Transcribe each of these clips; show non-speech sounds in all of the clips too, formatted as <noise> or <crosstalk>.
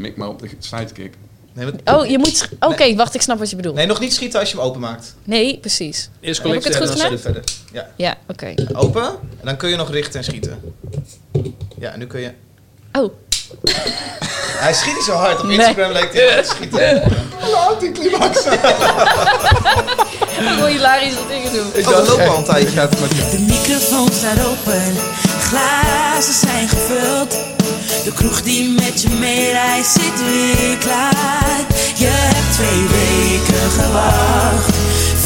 Mik maar op de sidekick. Nee, wat- Oh, je moet... Oké, wacht, ik snap wat je bedoelt. nee, nog niet schieten als je hem openmaakt. Nee, precies. Eerst Heb ik het collectie goed en gedaan? verder. Ja. Ja, oké. Open. En dan kun je nog richten en schieten. Ja, nu kun je... Oh, <laughs> Hij schiet niet zo hard. Op Nee. Instagram lijkt hij hard te schieten. Anticlimax. ik wil hilarische dingen doen. Ik doe loop al een tijdje. De microfoon staat open, glazen zijn gevuld. De kroeg die met je meereist zit weer klaar. Je hebt twee weken gewacht,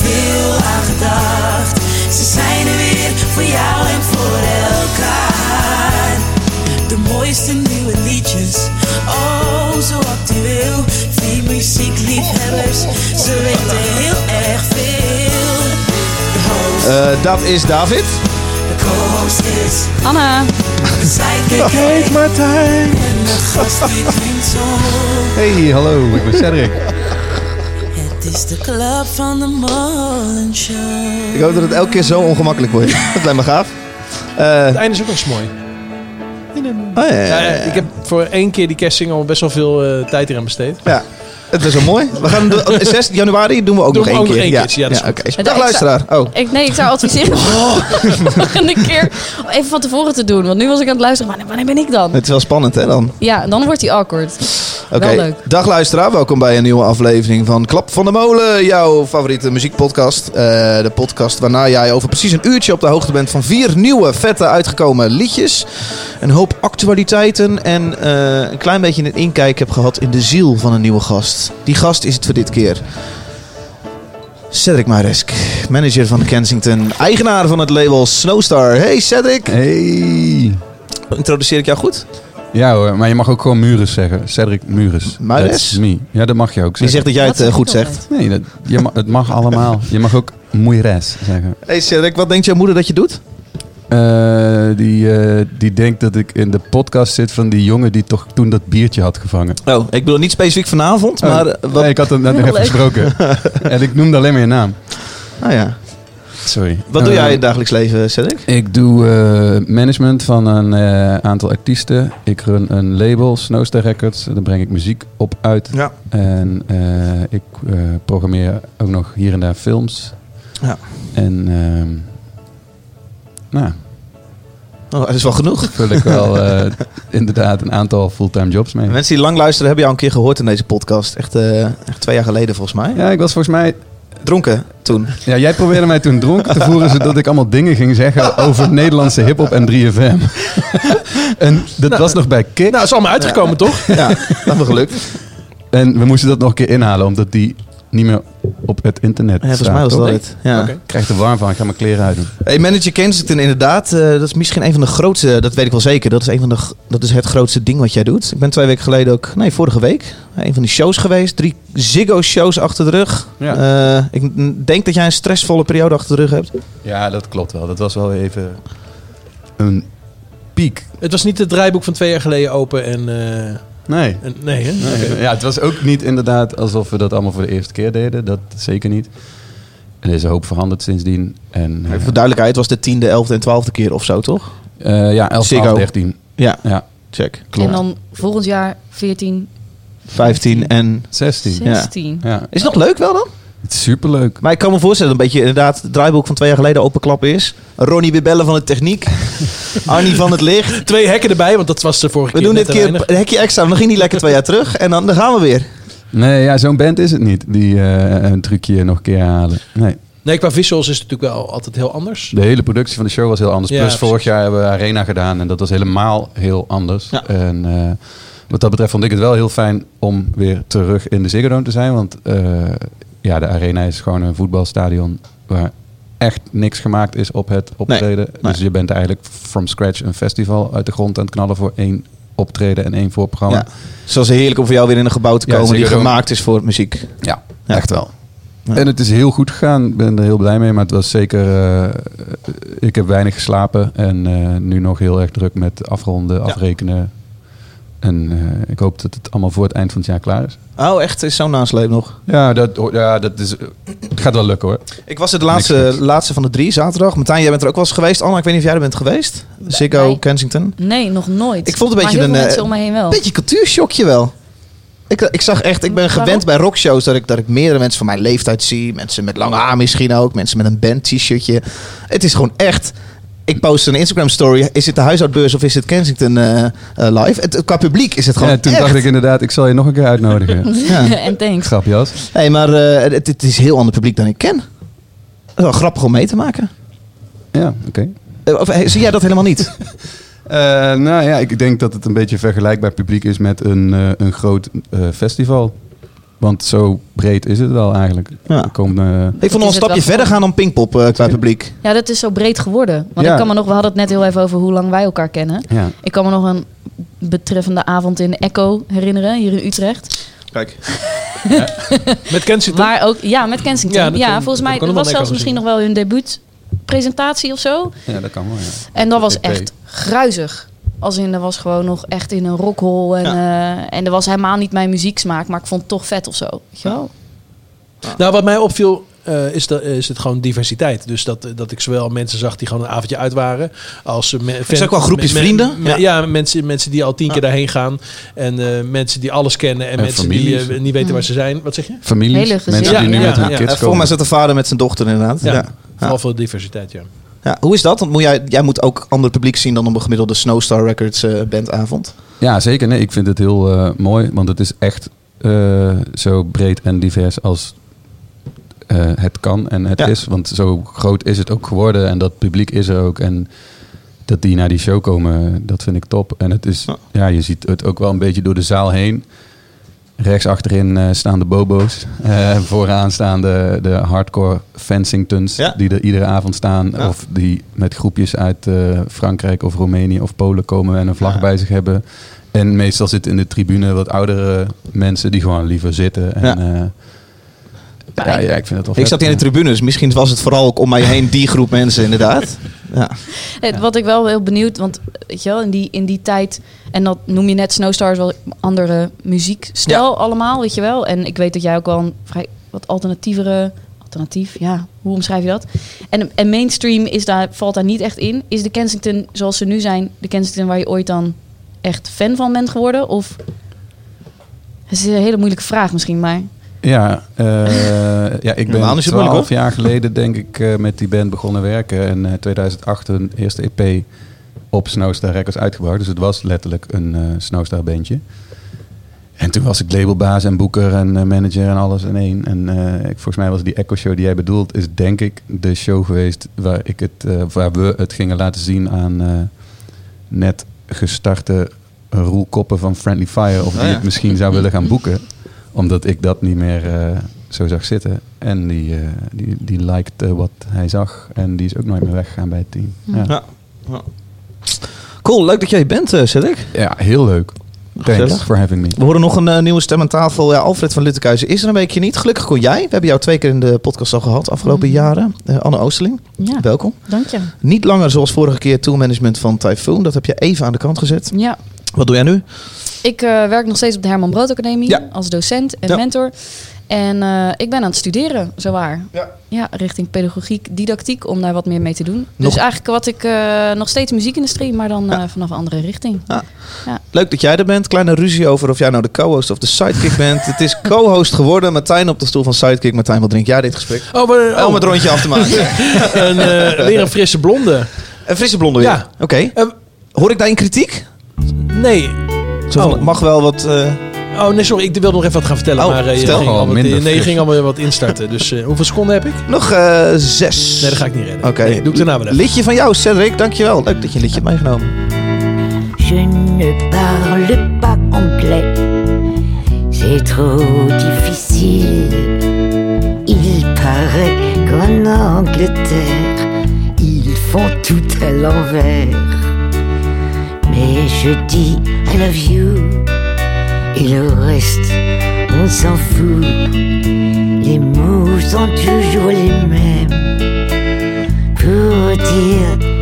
veel aan gedacht. Ze zijn er weer voor jou en voor elkaar. De mooiste nieuwe liedjes, oh zo actueel. Vier muziekliefhebbers, ze weten heel erg veel. Eh, dat is David. Anna. Kijk Martijn. en de gast die klinkt zo. Hey, hallo, ik ben Cedric. Het is de club van de Molen Show. Ik hoop dat het elke keer zo ongemakkelijk wordt. <laughs> Dat lijkt me gaaf. Eh, Het einde is ook nog eens mooi. oh, ja, ja, Ja, ja. ik heb voor één keer die kerstsingle best wel veel eh, tijd eraan besteed. Ja, het is wel mooi. We gaan de, <laughs> 6 januari doen we ook Doen nog we één ook nog keer. één ja, keertje, ja, Dag luisteraar. Oh. <laughs> Ik, nee, ik zou adviseren om <laughs> volgende keer om even van tevoren te doen. Want nu was ik aan het luisteren. Wanneer, wanneer ben ik dan? Het is wel spannend hè dan. Ja, dan wordt hij awkward. Oké, dag luisteraar. Welkom bij een nieuwe aflevering van Klap van de Molen. Jouw favoriete muziekpodcast. Eh, de podcast waarna jij over precies een uurtje op de hoogte bent van vier nieuwe, vette, uitgekomen liedjes. Een hoop actualiteiten en eh, een klein beetje een inkijk heb gehad in de ziel van een nieuwe gast. Die gast is het voor dit keer. Cedric Maresk, manager van Kensington, eigenaar van het label Snowstar. Hey Cedric, Hey. introduceer ik jou goed? Ja hoor, maar je mag ook gewoon Mures zeggen. Cedric Mures. Me. Ja, dat mag je ook Wie zeggen. zegt dat jij het eh, goed zegt? Nee, dat, je ma- het mag allemaal. Je mag ook Moeires zeggen. Hey Cedric, wat denkt jouw moeder dat je doet? Eh, die, eh, die denkt dat ik in de podcast zit van die jongen die toch toen dat biertje had gevangen. Oh, ik bedoel niet specifiek vanavond, maar eh, wat... Nee, ik had het net nog even gesproken. <laughs> en ik noemde alleen maar je naam. Ah ja. Sorry. Wat doe jij in het dagelijks leven, Cedric? Ik doe eh, management van een eh, aantal artiesten. Ik run een label, Snowstar Records. Daar breng ik muziek op uit. Ja. En eh, ik eh, programmeer ook nog hier en daar films. Ja. En ehm, nou, Oh, dat is wel genoeg. vul ik wel eh, inderdaad een aantal fulltime jobs mee. Mensen die lang luisteren hebben jou een keer gehoord in deze podcast. Echt, eh, echt twee jaar geleden volgens mij. Ja, ik was volgens mij... Dronken toen. Ja, jij probeerde mij toen dronken te voeren... zodat ik allemaal dingen ging zeggen over Nederlandse hiphop en 3FM. <laughs> en dat was nog bij Kik. Nou, is allemaal uitgekomen, toch? Ja, dat me gelukt. En we moesten dat nog een keer inhalen... omdat die niet meer op het internet Ja, volgens mij was dat het. Ja. Oké. Ik krijg er warm van. Ik ga mijn kleren uitdoen. Hey, Manager Kensington inderdaad. eh, dat is misschien een van de grootste, dat weet ik wel zeker. Dat is, een van de, dat is het grootste ding wat jij doet. Ik ben twee weken geleden ook, nee vorige week, een van die shows geweest. Drie Ziggo shows achter de rug. Ja. Eh, ik denk dat jij een stressvolle periode achter de rug hebt. Ja, dat klopt wel. Dat was wel even een piek. Het was niet het draaiboek van twee jaar geleden open en... eh, Nee. en nee, hè? Nee. Ja, het was ook niet inderdaad alsof we dat allemaal voor de eerste keer deden. Dat zeker niet. Er is een hoop veranderd sindsdien. En, Even voor duidelijkheid, het was de tiende, elfde en twaalfde keer of zo, toch? eh, ja, 11, Ziggo. 12, 13. Ja, Ja, check. klopt. En dan volgend jaar 14, 15 en... 16. 16. Ja, Is het nog leuk wel dan? Het is superleuk. Maar ik kan me voorstellen dat een beetje inderdaad het draaiboek van twee jaar geleden openklappen is. Ronnie weer bellen van de techniek. <laughs> Arnie van het licht. Twee hekken erbij, want dat was de vorige We keer doen net dit keer een hekje extra. Dan ging die lekker twee jaar terug. En dan, dan gaan we weer. Nee, ja, zo'n band is het niet. Die eh, een trucje nog een keer halen. Nee. Nee, qua visuals is het natuurlijk wel altijd heel anders. De hele productie van de show was heel anders. Ja, Plus precies. vorig jaar hebben we Arena gedaan en dat was helemaal heel anders. Ja. En eh, wat dat betreft vond ik het wel heel fijn om weer terug in de Ziggo Dome te zijn. Want eh, ja, de Arena is gewoon een voetbalstadion waar echt niks gemaakt is op het optreden. nee. Dus je bent eigenlijk from scratch een festival uit de grond aan het knallen voor één optreden en één voorprogramma. Ja. Zoals heerlijk om voor jou weer in een gebouw te Ja, komen die gemaakt is voor muziek. Ja, Ja. echt wel. En het is heel goed gegaan. Ik ben er heel blij mee. Maar het was zeker... eh, ik heb weinig geslapen. En eh, nu nog heel erg druk met afronden, afrekenen. En eh, ik hoop dat het allemaal voor het eind van het jaar klaar is. Oh, echt? Is zo'n nasleep nog? Ja, dat, ja, dat is, het gaat wel lukken hoor. Ik was er de laatste, Niks, niks. laatste van de drie, zaterdag. Martijn, jij bent er ook wel eens geweest. Anna, ik weet niet of jij er bent geweest. Ziggo, Nee. Kensington. Nee, nog nooit. Ik vond het een maar beetje een, eh, om me heen wel. Beetje cultuurshockje wel. Ik, ik zag echt, ik ben Waarom? gewend bij rockshows dat ik, dat ik meerdere mensen van mijn leeftijd zie. Mensen met lange haar misschien ook. Mensen met een band-t-shirtje. Het is gewoon echt... Ik post een Instagram story. Is het de huishoudbeurs of is het Kensington eh, eh, live? Het, qua publiek is het gewoon Ja, toen echt. dacht ik inderdaad, ik zal je nog een keer uitnodigen. <laughs> Ja. en thanks. Grapjas. Nee, maar eh, het, het is heel ander publiek dan ik ken. Dat is wel grappig om mee te maken. Ja, oké. Of, zie jij dat helemaal niet? <laughs> Eh, nou ja, ik denk dat het een beetje vergelijkbaar publiek is met een, een groot eh, festival. Want zo breed is het wel eigenlijk. Ja. Komen, eh, Ik vond nog een stapje verder gaan dan Pinkpop eh, qua publiek. Ja, dat is zo breed geworden. Want Ja. ik kan me nog, we hadden het net heel even over hoe lang wij elkaar kennen. ja. Ik kan me nog een betreffende avond in Echo herinneren, hier in Utrecht. Kijk. <laughs> Met Kensington. Waar ook, ja, met Kensington. Ja, volgens mij dat was zelfs misschien nog wel hun debuutpresentatie of zo. ja, dat kan wel, ja. En dat was echt gruizig. Als in, dat was gewoon nog echt in een rockhol. En, eh, en dat was helemaal niet mijn muzieksmaak, maar ik vond het toch vet of zo. Weet je wel? Nou, wat mij opviel eh, is, dat, is het gewoon diversiteit. Dus dat, dat ik zowel mensen zag die gewoon een avondje uit waren. Als me- fan- ook wel groepjes me- vrienden? me- Ja. ja, mensen, mensen die al tien keer daarheen gaan. En eh, mensen die alles kennen. En, En mensen die families. niet weten waar ze zijn. Wat zeg je? Families, gezin. mensen die Ja, nu ja, met hun ja. kids Eh, Volgens komen. mij zit de vader met zijn dochter inderdaad. Ja. Ja. Vooral veel diversiteit, ja. Ja, hoe is dat? Want moet jij, jij moet ook ander publiek zien dan op een gemiddelde Snowstar Records eh, bandavond. Ja, zeker. Nee, ik vind het heel eh, mooi, want het is echt eh, zo breed en divers als het kan en het Ja. is. Want zo groot is het ook geworden en dat publiek is er ook. En dat die naar die show komen, dat vind ik top. En het is, ja, je ziet het ook wel een beetje door de zaal heen. Rechts achterin eh, staan de bobo's. Eh, vooraan staan de, de hardcore Fensingtons Ja. die er iedere avond staan. Ja. Of die met groepjes uit eh, Frankrijk of Roemenië of Polen komen en een vlag Ja. bij zich hebben. En meestal zitten in de tribune wat oudere mensen die gewoon liever zitten. En, Ja. ja. ja, ja, ik vind het wel Ik vet. zat in de tribunes. Misschien was het vooral ook om mij heen die groep mensen inderdaad. <laughs> Ja. Het- Wat ik wel heel benieuwd, want weet je wel, in die, in die tijd, en dat noem je net Snowstars wel andere muziekstijl allemaal, weet je wel. En ik weet dat jij ook wel een vrij wat alternatievere, alternatief, ja, hoe omschrijf je dat? En, en mainstream is daar, valt daar niet echt in. Is de Kensington zoals ze nu zijn, de Kensington waar je ooit dan echt fan van bent geworden? Of, het is een hele moeilijke vraag misschien, maar... Ja, eh, ja ik <laughs> ben twaalf jaar geleden denk ik eh, met die band begonnen werken. En in 2008 een eerste EP op Snowstar Records uitgebracht. Dus het was letterlijk een eh Snowstar bandje. En toen was ik labelbaas en boeker en manager en alles in één. En ik, volgens mij was die Echo Show die jij bedoelt, is denk ik de show geweest waar, ik het, waar we het gingen laten zien aan net gestarte Roel Koppen van Friendly Fire. Of die Oh ja. het misschien zou willen gaan boeken. Omdat ik dat niet meer eh, zo zag zitten. En die, eh die, die likte wat hij zag. En die is ook nooit meer weggegaan bij het team. Ja, Ja. Ja. Cool, leuk dat jij bent, eh, Cedric. ja heel leuk. Thanks Gezellig. for having me. We horen nog een nieuwe stem aan tafel. Ja, Alfred van Luttekhuizen is er een weekje niet. Gelukkig kon jij. We hebben jou twee keer in de podcast al gehad afgelopen Mhm. jaren. Eh, Anne Oosterling, Ja, welkom. dank je. Niet langer zoals vorige keer toolmanagement van Typhoon. Dat heb je even aan de kant gezet. Ja, Wat doe jij nu? Ik eh, werk nog steeds op de Herman Brood Academie Ja. als docent en Ja. mentor. En eh, ik ben aan het studeren, zowaar. Ja. Ja, richting pedagogiek, didactiek, om daar wat meer mee te doen. Nog- Dus eigenlijk wat ik eh, nog steeds muziekindustrie, maar dan eh, vanaf een andere richting. Leuk dat jij er bent. Kleine ruzie over of jij nou de co-host of de sidekick bent. Het is co-host geworden. Martijn op de stoel van sidekick. Martijn, wat drink jij dit gesprek? Oh, maar, Oh, om het rondje af te maken. <laughs> een, eh, weer een frisse blonde. Een frisse blonde weer. Ja. Oké. Eh, Hoor ik daarin kritiek? Nee. Zo Oh. mag wel wat... eh, Oh, nee, sorry. Ik wilde nog even wat gaan vertellen. Oh, maar eh, je ging Oh, al wat, minder nee, je ging allemaal wat instarten. Dus eh, hoeveel seconden heb ik? nog eh, zes. Nee, dat ga ik niet redden. Oké. Nee, doe ik daarna wel even. Liedje van jou, Cedric. Dankjewel. Leuk dat je een liedje hebt meegenomen. Je ne parle pas anglais, c'est trop difficile. Il paraît qu'en Angleterre, ils font tout à l'envers. Mais je dis I love you, et le reste, on s'en fout. Les mots sont toujours les mêmes pour dire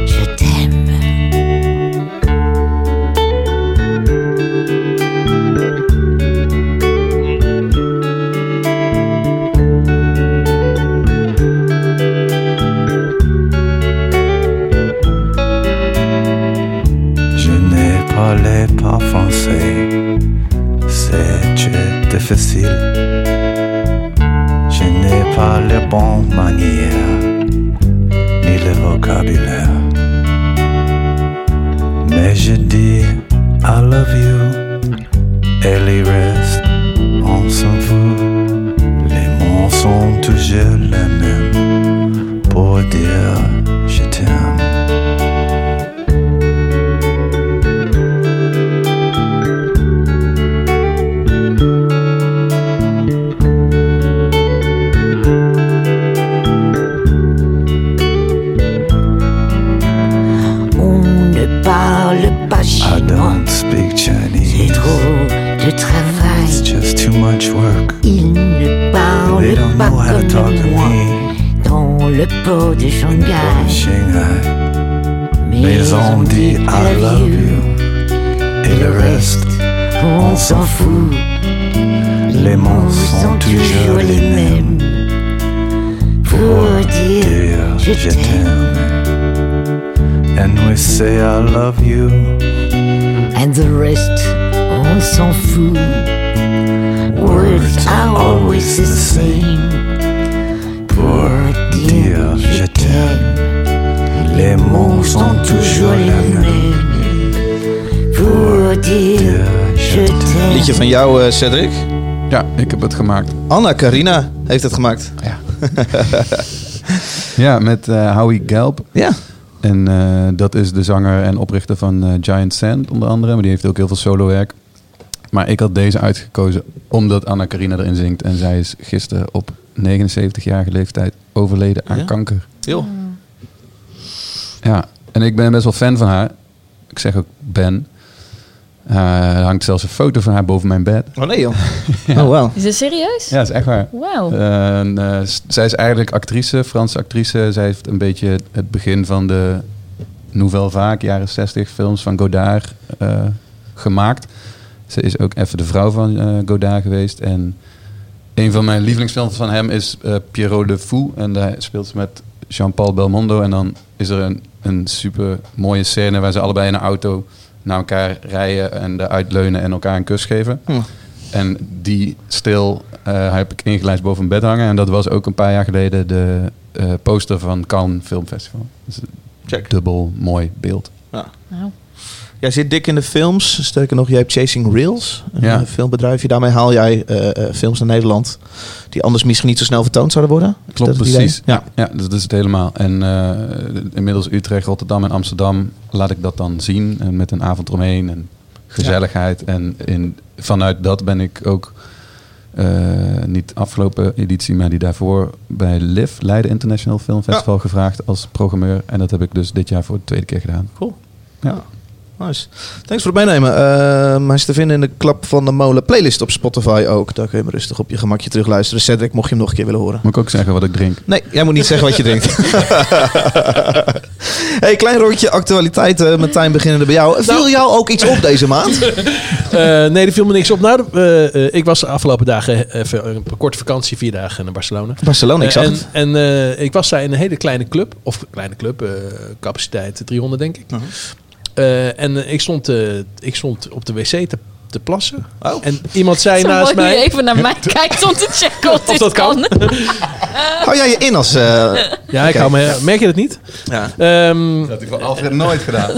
Je n'ai pas les bonnes manières, pas comme to moi dans le port de Shanghai. Mais on dit I love you. Et le reste, on s'en fout. les mots sont toujours les mêmes. Pour dire je t'aime. And we say I love you. And the rest, on s'en fout. Words are always the same. Pour dire je t'aime. Les mots sont toujours les mêmes. Pour dire Dear, je t'aime. Liedje van jou, eh, Cedric. Ja, ik heb het gemaakt. Anna Karina heeft het gemaakt. Ja, met eh, Howie Gelb. Ja. En eh, dat is de zanger en oprichter van eh, Giant Sand onder andere. Maar die heeft ook heel veel solowerk. Maar ik had deze uitgekozen omdat Anna Karina erin zingt. En zij is gisteren op 79-jarige leeftijd overleden aan Ja? kanker. Joh. Ja, en ik ben best wel fan van haar. Ik zeg ook ben. Eh, er hangt zelfs een foto van haar boven mijn bed. Oh nee joh. <laughs> Oh wow. Is dit serieus? Ja, dat is echt waar. En, eh, zij is eigenlijk actrice, Franse actrice. Zij heeft een beetje het begin van de Nouvelle Vague, jaren 60 films van Godard eh, gemaakt. Ze is ook even de vrouw van eh, Godard geweest. En een van mijn lievelingsfilms van hem is eh, Pierrot de Fou. En daar speelt ze met Jean-Paul Belmondo. En dan is er een, een super mooie scène waar ze allebei in een auto naar elkaar rijden en eruit leunen en elkaar een kus geven. Hm. En die stil eh, heb ik ingelijst boven mijn bed hangen. En dat was ook een paar jaar geleden de eh, poster van Cannes Film Festival. Dus een Check. dubbel mooi beeld. Nou, Jij zit dik in de films. Sterker nog, jij hebt Chasing Reels. Een Ja. eh, filmbedrijfje. Daarmee haal jij eh, eh, films naar Nederland. Die anders misschien niet zo snel vertoond zouden worden. Klopt, precies. Ja. Ja, dus dat is het helemaal. En inmiddels Utrecht, Rotterdam en Amsterdam laat ik dat dan zien. En met een avond eromheen en gezelligheid. En in, vanuit dat ben ik ook, niet afgelopen editie, maar die daarvoor bij LIF, Leiden International Film Festival, gevraagd als programmeur. En dat heb ik dus dit jaar voor de tweede keer gedaan. Cool. Ja. Nice. Thanks voor het meenemen. Eh, hij is te vinden in de Klap van de Molen playlist op Spotify ook. Daar kun je hem rustig op je gemakje terug luisteren. Cedric, mocht je hem nog een keer willen horen. Moet ik ook zeggen wat ik drink? Nee, jij moet niet zeggen wat je drinkt. <laughs> hey, klein rondje actualiteiten. Martijn, beginnende bij jou. Viel jou ook iets op deze maand? <laughs> Eh, nee, er viel me niks op. Nou, eh, eh, ik was de afgelopen dagen even een korte vakantie, vier dagen naar Barcelona. Barcelona, ik zag en het. en eh, ik was daar in een hele kleine club, of kleine club, eh, capaciteit 300 denk ik. Mhm. Eh, en eh, ik, stond, eh, ik stond op de wc te, te plassen. Oh. En iemand zei Zo naast hoe je mij... even naar mij <laughs> kijkt om te checken of, <laughs> Of dit dat kan. <laughs> Hou jij je in als... eh, Ja, ik Oké. hou me, merk je dat niet? ja. Ehm, Dat had ik van Alfred nooit gedaan.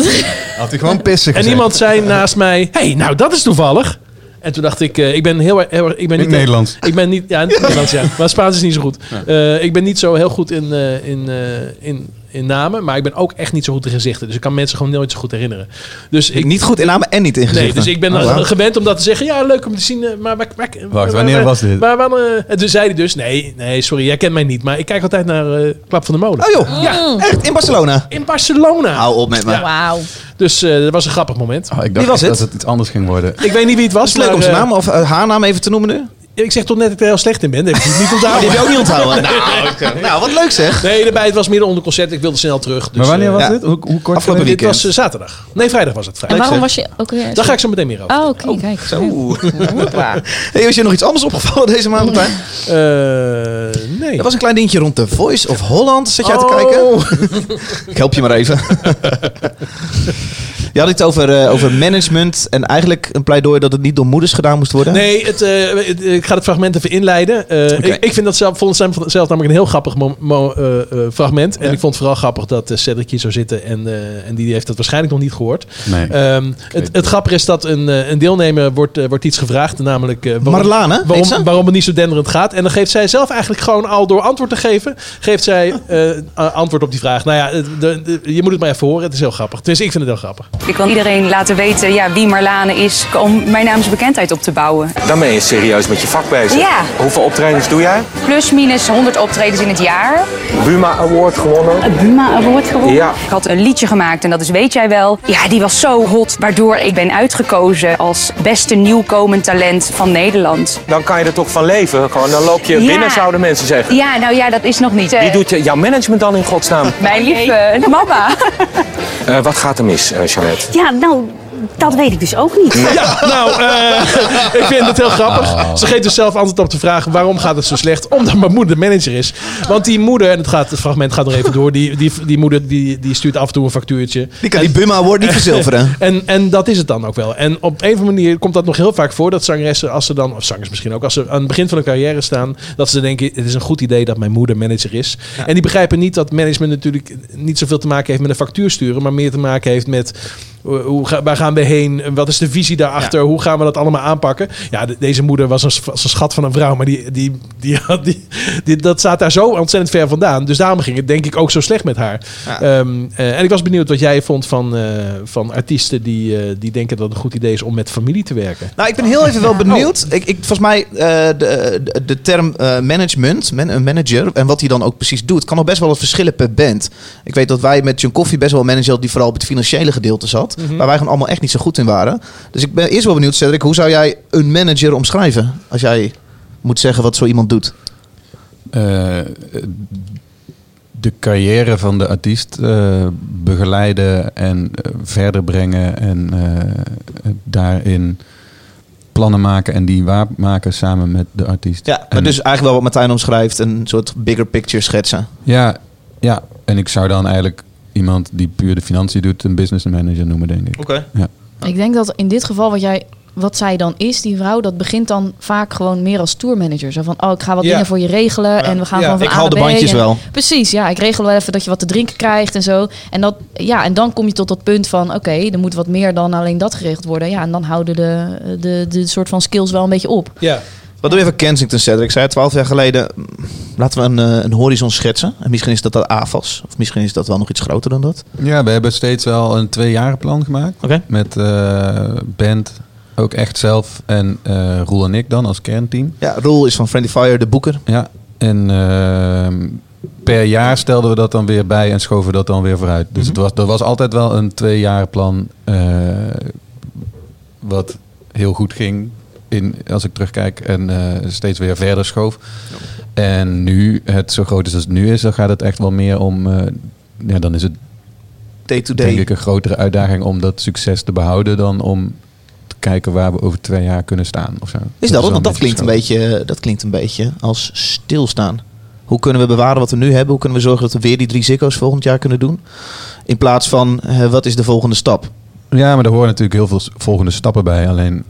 Had hij gewoon pissen en iemand zei naast mij: hey, nou dat is toevallig. En toen dacht ik, eh, ik ben heel, erg- ik ben In niet het Nederlands. Ik ben niet, ja, in Nederlands, ja. Maar Spaans is niet zo goed. Eh, ik ben niet zo heel goed in, eh, in, eh, in, in namen, maar ik ben ook echt niet zo goed in gezichten. Dus ik kan mensen gewoon nooit zo goed herinneren. Dus ik, niet goed in namen en niet in gezichten. Nee, dus ik ben Oh, gewend om dat te zeggen. Ja, leuk om te zien. eh, Maar, waar- wanneer was dit? Waar, waar, eh, en toen zei hij dus, nee, nee, sorry, jij kent mij niet. Maar ik kijk altijd naar eh Klap van de Molen. Oh joh, Ja, echt in Barcelona. in Barcelona. Hou op met me. Ja. Wauw. Dus eh, dat was een grappig moment. Oh, ik Wie dacht was echt het? dat het iets anders ging worden. Ik weet niet wie het was. Was het leuk maar, om zijn naam of haar naam even te noemen nu? Ik zeg toch net dat ik er heel slecht in ben. Dat heb ik niet Oh, die onthouden. heb je ook niet onthouden. <laughs> nou, nou, wat leuk zeg. Nee, daarbij, het was midden onder concert. Ik wilde snel terug. Dus, maar wanneer eh, was ja. dit? Hoe, hoe kort Afgelopen geleden? Dit weekend. was eh, zaterdag. Nee, vrijdag was het. En Vrijdag. waarom zeg. was je ook weer... Daar ga ik zo meteen meer over. Oh, oké, kijk. Zo. <laughs> Hey, was je nog iets anders opgevallen deze maand, Martijn? Eh, nee. Er was een klein dingetje rond de Voice of Holland. Zat jij te Oh. kijken? Ik help je maar even. Je had het over, eh, over management en eigenlijk een pleidooi dat het niet door moeders gedaan moest worden. Nee, het, eh, het- ik ga het fragment even inleiden. Eh, ik, ik vind dat zelf, vond zelf namelijk een heel grappig mo- mo- eh, eh, fragment. En Ja. ik vond het vooral grappig dat uh, Cedric hier zou zitten. En, eh, en die heeft dat waarschijnlijk nog niet gehoord. Nee. Ehm, het, het grappige is dat een, eh, een deelnemer wordt, wordt iets gevraagd. Namelijk eh, waarom, Marlane, waarom, waarom het niet zo denderend gaat. En dan geeft zij zelf eigenlijk gewoon al door antwoord te geven. Geeft zij <laughs> eh, antwoord op die vraag. Nou ja, de- de- je moet het maar even horen. Het is heel grappig. Tenminste, ik vind het heel grappig. Ik wil iedereen laten weten ja, wie Marlane is om mijn naamsbekendheid op te bouwen. Dan ben je serieus met je vak bezig. Ja. Hoeveel optredens doe jij? Plus minus 100 optredens in het jaar. Buma Award gewonnen. Een Buma Award gewonnen. Ja. Ik had een liedje gemaakt en dat is Weet jij wel. Ja, die was zo hot, waardoor ik ben uitgekozen als beste nieuwkomend talent van Nederland. Dan kan je er toch van leven. Gewoon, dan loop je Ja. binnen, zouden mensen zeggen. Ja, nou ja, dat is nog niet. eh, Wie doet je, jouw management dan in godsnaam? Mijn lieve mama. <laughs> Eh, wat gaat er mis, eh Jeannette? Ja, nou, dat weet ik dus ook niet. Ja, <laughs> nou, eh, <laughs> ik vind het heel grappig. Ze geeft dus zelf antwoord op de vraag waarom gaat het zo slecht? Omdat mijn moeder de manager is. Want die moeder, en het, gaat, het fragment gaat nog even door, die, die, die moeder die, die stuurt af en toe een factuurtje. Die kan die Buma Award niet <laughs> verzilveren. En, en dat is het dan ook wel. En op een of andere manier komt dat nog heel vaak voor dat zangeressen, als ze dan, of zangers misschien ook, als ze aan het begin van hun carrière staan, dat ze denken: het is een goed idee dat mijn moeder manager is. En die begrijpen niet dat management natuurlijk niet zoveel te maken heeft met een factuur sturen, maar meer te maken heeft met. Hoe- Hoe, ga- waar gaan we heen? Wat is de visie daarachter? Hoe gaan we dat allemaal aanpakken? Ja, de- deze moeder was een, was een schat van een vrouw, maar die, die, die, had- die, die- dat staat daar zo ontzettend ver vandaan. Dus daarom ging het denk ik ook zo slecht met haar. Ja. Ehm, eh, en ik was benieuwd wat jij vond van, eh, van artiesten die, eh, die denken dat het een goed idee is om met familie te werken. Nou, ik ben heel even wel benieuwd. Ik, ik, volgens mij, eh, de, de, de term eh, management, man, een manager, en wat hij dan ook precies doet, kan nog best wel wat verschillen per band. Ik weet dat wij met John Coffee best wel een manager hadden die vooral op het financiële gedeelte zat, waar wij gewoon allemaal echt niet zo goed in waren. Dus ik ben eerst wel benieuwd, Cedric, hoe zou jij een manager omschrijven? Als jij moet zeggen wat zo iemand doet. Eh, de carrière van de artiest eh, begeleiden en eh, verder brengen en eh, daarin plannen maken en die waarmaken samen met de artiest. Ja, maar En- dus eigenlijk wel wat Martijn omschrijft, een soort bigger picture schetsen. Ja, ja, en ik zou dan eigenlijk iemand die puur de financiën doet een business manager noemen, denk ik. Oké. Ja. Ik denk dat in dit geval wat jij, wat zij dan is, die vrouw, dat begint dan vaak gewoon meer als tourmanager. Zo van, oh, ik ga wat Ja. dingen voor je regelen en we gaan Ja, gewoon van ik haal de bandjes en- wel. Precies, ja, ik regel wel even dat je wat te drinken krijgt en zo. En dat, ja, en dan kom je tot dat punt van, oké, er moet wat meer dan alleen dat geregeld worden. Ja, en dan houden de, de, de soort van skills wel een beetje op. Ja. Wat doe je voor Kensington, Cedric? Ik zei twaalf jaar geleden, mm, laten we een, eh, een horizon schetsen. En misschien is dat dat AFAS. Of misschien is dat wel nog iets groter dan dat. Ja, we hebben steeds wel een tweejarenplan gemaakt. Oké. Met eh, band, ook echt zelf en eh Roel en ik dan als kernteam. Ja, Roel is van Friendly Fire, de boeker. Ja, en ehm, per jaar stelden we dat dan weer bij en schoven dat dan weer vooruit. Dus het was, er was altijd wel een tweejarenplan eh wat heel goed ging in, als ik terugkijk en eh, steeds weer verder schoof. En nu het zo groot is als het nu is, dan gaat het echt wel meer om... eh, ja, dan is het Day to denk ik een grotere uitdaging om dat succes te behouden dan om te kijken waar we over twee jaar kunnen staan. Of zo. Is dat, wel want dat klinkt, een beetje dat klinkt een beetje als stilstaan. Hoe kunnen we bewaren wat we nu hebben? Hoe kunnen we zorgen dat we weer die drie zikko's volgend jaar kunnen doen? In plaats van, eh, wat is de volgende stap? Ja, maar er horen natuurlijk heel veel volgende stappen bij. Alleen,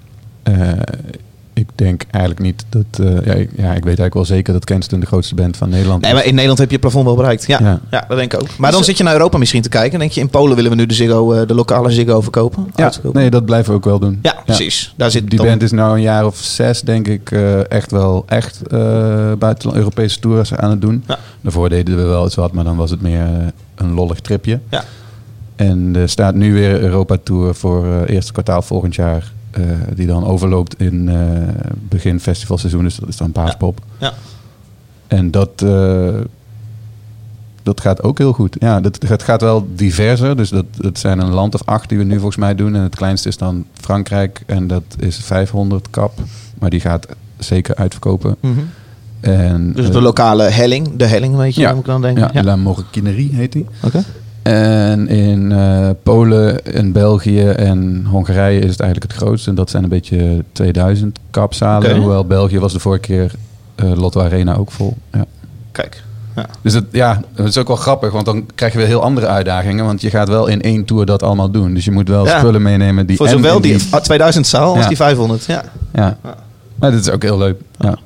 ik denk eigenlijk niet dat... eh, ja, ik, ja, ik weet eigenlijk wel zeker dat Kensington de grootste band van Nederland Nee, is. maar in Nederland heb je het plafond wel bereikt. Ja, ja. Ja. dat denk ik ook. Maar dan zit je naar Europa misschien te kijken. En denk je, in Polen willen we nu de, Ziggo, eh, de lokale Ziggo verkopen. Ja, nee, dat blijven we ook wel doen. ja, precies. Daar zit Die dan- band is nou een jaar of zes, denk ik, eh, echt wel echt eh buitenland Europese tours aan het doen. Ja. Daarvoor deden we wel eens wat, maar dan was het meer eh, een lollig tripje. Ja. En er staat nu weer Europa Tour voor eh eerste kwartaal volgend jaar. Eh, die dan overloopt in eh, begin festivalseizoen, dus dat is dan paaspop. Ja. En dat, eh, dat gaat ook heel goed. Ja, dat, het gaat wel diverser. Dus dat, het zijn een land of acht die we nu volgens mij doen. En het kleinste is dan Frankrijk. En dat is 500 kap. Maar die gaat zeker uitverkopen. Mhm. En, Dus de lokale helling, de helling weet je, Ja. moet ik dan denken. ja, La Morquinerie heet die. Oké. En in eh, Polen en België en Hongarije is het eigenlijk het grootste. En dat zijn een beetje 2000 kapzalen. Hoewel België was de vorige keer eh, Lotto Arena ook vol. Ja. Kijk. Dus het, ja, het is ook wel grappig, want dan krijg je weer heel andere uitdagingen. Want je gaat wel in één tour dat allemaal doen. Dus je moet wel Ja. spullen meenemen die... Voor zowel die 2000 zaal als Ja. die 500. Ja. Ja. Maar dit is ook heel leuk. Ja.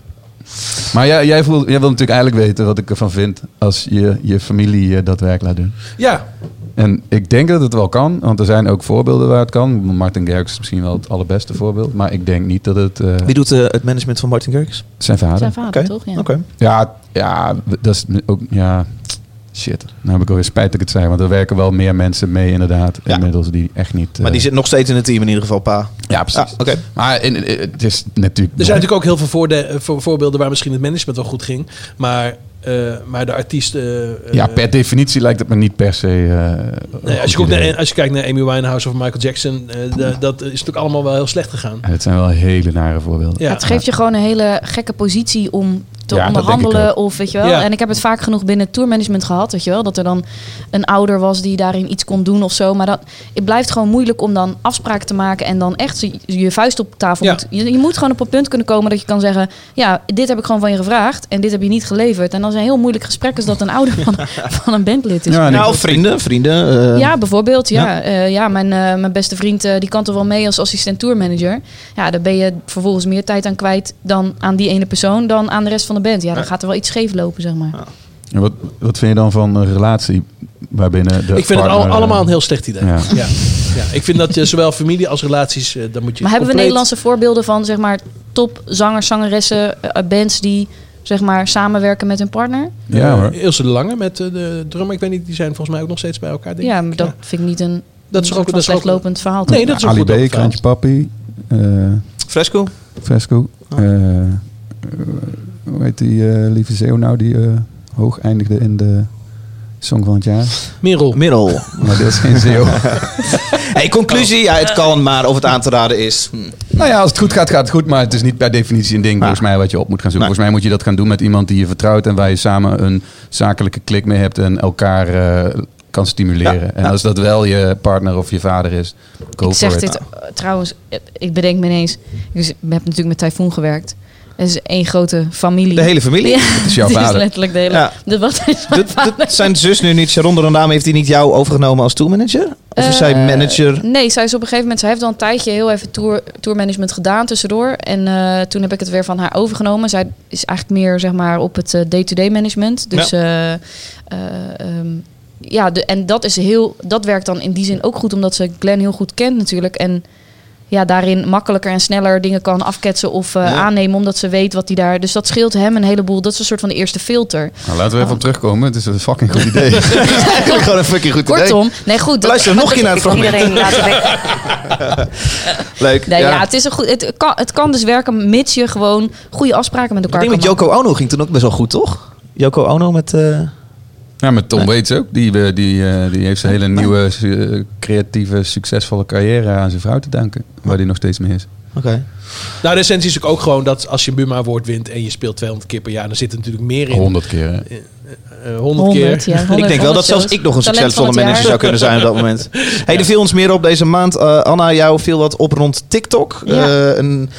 Maar jij, jij, voelt, jij wil natuurlijk eigenlijk weten wat ik ervan vind als je je familie eh, dat werk laat doen. Ja, En ik denk dat het wel kan, want er zijn ook voorbeelden waar het kan. Martin Garrix is misschien wel het allerbeste voorbeeld. Maar ik denk niet dat het eh, Wie doet eh, het management van Martin Garrix? zijn vader. Zijn vader, toch? Ja. Oké. Ja, ja, dat is ook... Ja, shit. Nou heb ik alweer spijt dat ik het zei. Want er werken wel meer mensen mee inderdaad. Ja. Inmiddels die echt niet... Maar eh, die zit nog steeds in het team in ieder geval, pa. Ja, precies. Ah, oké. Maar in, in- het is natuurlijk... Er zijn natuurlijk ook heel veel voorde- eh, voor, voorbeelden waar misschien het management wel goed ging. Maar, eh, maar de artiest... eh, ja, eh, per definitie lijkt het me niet per se... eh, nee, als, je naar, als je kijkt naar Amy Winehouse of Michael Jackson, eh, dat is natuurlijk allemaal wel heel slecht gegaan. En het zijn wel hele nare voorbeelden. Ja. Het geeft je gewoon een hele gekke positie om te Ja, onderhandelen. Of weet je wel. Ja. En ik heb het vaak genoeg binnen tourmanagement gehad. Weet je wel. Dat er dan een ouder was die daarin iets kon doen of zo. Maar dat, het blijft gewoon moeilijk om dan afspraken te maken. En dan echt je, je vuist op tafel. Ja. Moet, je, je moet gewoon op een punt kunnen komen dat je kan zeggen. Ja, dit heb ik gewoon van je gevraagd. En dit heb je niet geleverd. En dan is een heel moeilijk gesprek als dat een ouder van, <laughs> van een bandlid is. Ja, Nou, vrienden, vrienden. eh, Ja, bijvoorbeeld. Ja, Ja. ja. ja mijn, eh, mijn beste vriend eh, die kan toch wel mee als assistent tourmanager. Ja, daar ben je vervolgens meer tijd aan kwijt dan aan die ene persoon dan aan de rest van de band. Ja, dan gaat er wel iets scheef lopen, zeg maar. En wat, wat vind je dan van een relatie waarbinnen de ik vind het al- partner, allemaal eh, een heel slecht idee. Ja. Ja. Ja. Ik vind dat je zowel familie als relaties, eh, dan moet je Maar hebben we Nederlandse voorbeelden van zeg maar top zangers, zangeressen, eh, bands die zeg maar samenwerken met hun partner? Ja hoor. Eh, Ilse de Lange met eh, de drummer, ik weet niet, die zijn volgens mij ook nog steeds bij elkaar. Denk Ja, ik. maar dat vind ik niet een, Dat is een ook- dat ook- slecht lopend verhaal. Nee, dat is ook Ali goed B. Krantje Papi, eh, Fresco. Fresco. Oh. eh, eh, hoe heet die eh, lieve Zeeuw nou die eh, hoog eindigde in de Song van het jaar? Merel. Middel. Maar dat is geen Zeeuw. <laughs> Hey, conclusie. Ja, het kan, maar of het aan te raden is. hm. Nou ja, als het goed gaat, gaat het goed. Maar het is niet per definitie een ding volgens mij wat je op moet gaan zoeken. Nee. Volgens mij moet je dat gaan doen met iemand die je vertrouwt en waar je samen een zakelijke klik mee hebt en elkaar eh, kan stimuleren. Ja, En ja. als dat wel je partner of je vader is, go ik zeg for it. dit trouwens, ik bedenk me ineens. Ik heb natuurlijk met Typhoon gewerkt. Het is één grote familie. De hele familie. <laughs> Ja, Het is jouw het is vader. letterlijk de hele. Ja. De, wat is Dat, dat zijn zus nu niet. Sharon de Rondaam heeft hij niet jou overgenomen als tourmanager? Of is zij Eh, manager? Nee, zij is op een gegeven moment... Zij heeft al een tijdje heel even tour, tourmanagement gedaan tussendoor. En eh, toen heb ik het weer van haar overgenomen. Zij is eigenlijk meer zeg maar op het eh, day-to-day management. Dus eh, eh, ehm, ja, de, en dat is heel... Dat werkt dan in die zin ook goed, omdat ze Glenn heel goed kent natuurlijk. En ja, daarin makkelijker en sneller dingen kan afketsen of eh, Ja. aannemen, omdat ze weet wat hij daar. Dus dat scheelt hem een heleboel. Dat is een soort van de eerste filter. Nou, laten we even op terugkomen. Het is een fucking goed idee. <laughs> Eigenlijk gewoon een fucking goed idee. Kortom, nee, goed. dat- Luister nog een keer naar het fragment. Iedereen laten weg. <laughs> Leuk. Nee, ja. ja. het, is een goed, het, kan, het kan dus werken mits je gewoon goede afspraken met Ik elkaar denk kan met Yoko Ono ging toen ook best wel goed, toch? Yoko Ono met... eh, Ja, met Tom Waits ook. Die, eh, die, eh, die heeft zijn hele nieuwe, eh, creatieve, succesvolle carrière aan zijn vrouw te danken. Waar hij nog steeds mee is. Oké. Nou, de essentie is ook gewoon dat als je een Buma Award wint en je speelt 200 keer per jaar, dan zit er natuurlijk meer in. Honderd keer. hè. Eh, 100 keer. 100, ja. 100, ik denk wel dat 100 zelfs shows. ik nog een succesvolle manager jaar. zou kunnen zijn op dat <laughs> moment. Hey, er viel ons meer op deze maand. Eh, Anna, jou viel wat op rond TikTok. Ja. Eh, een,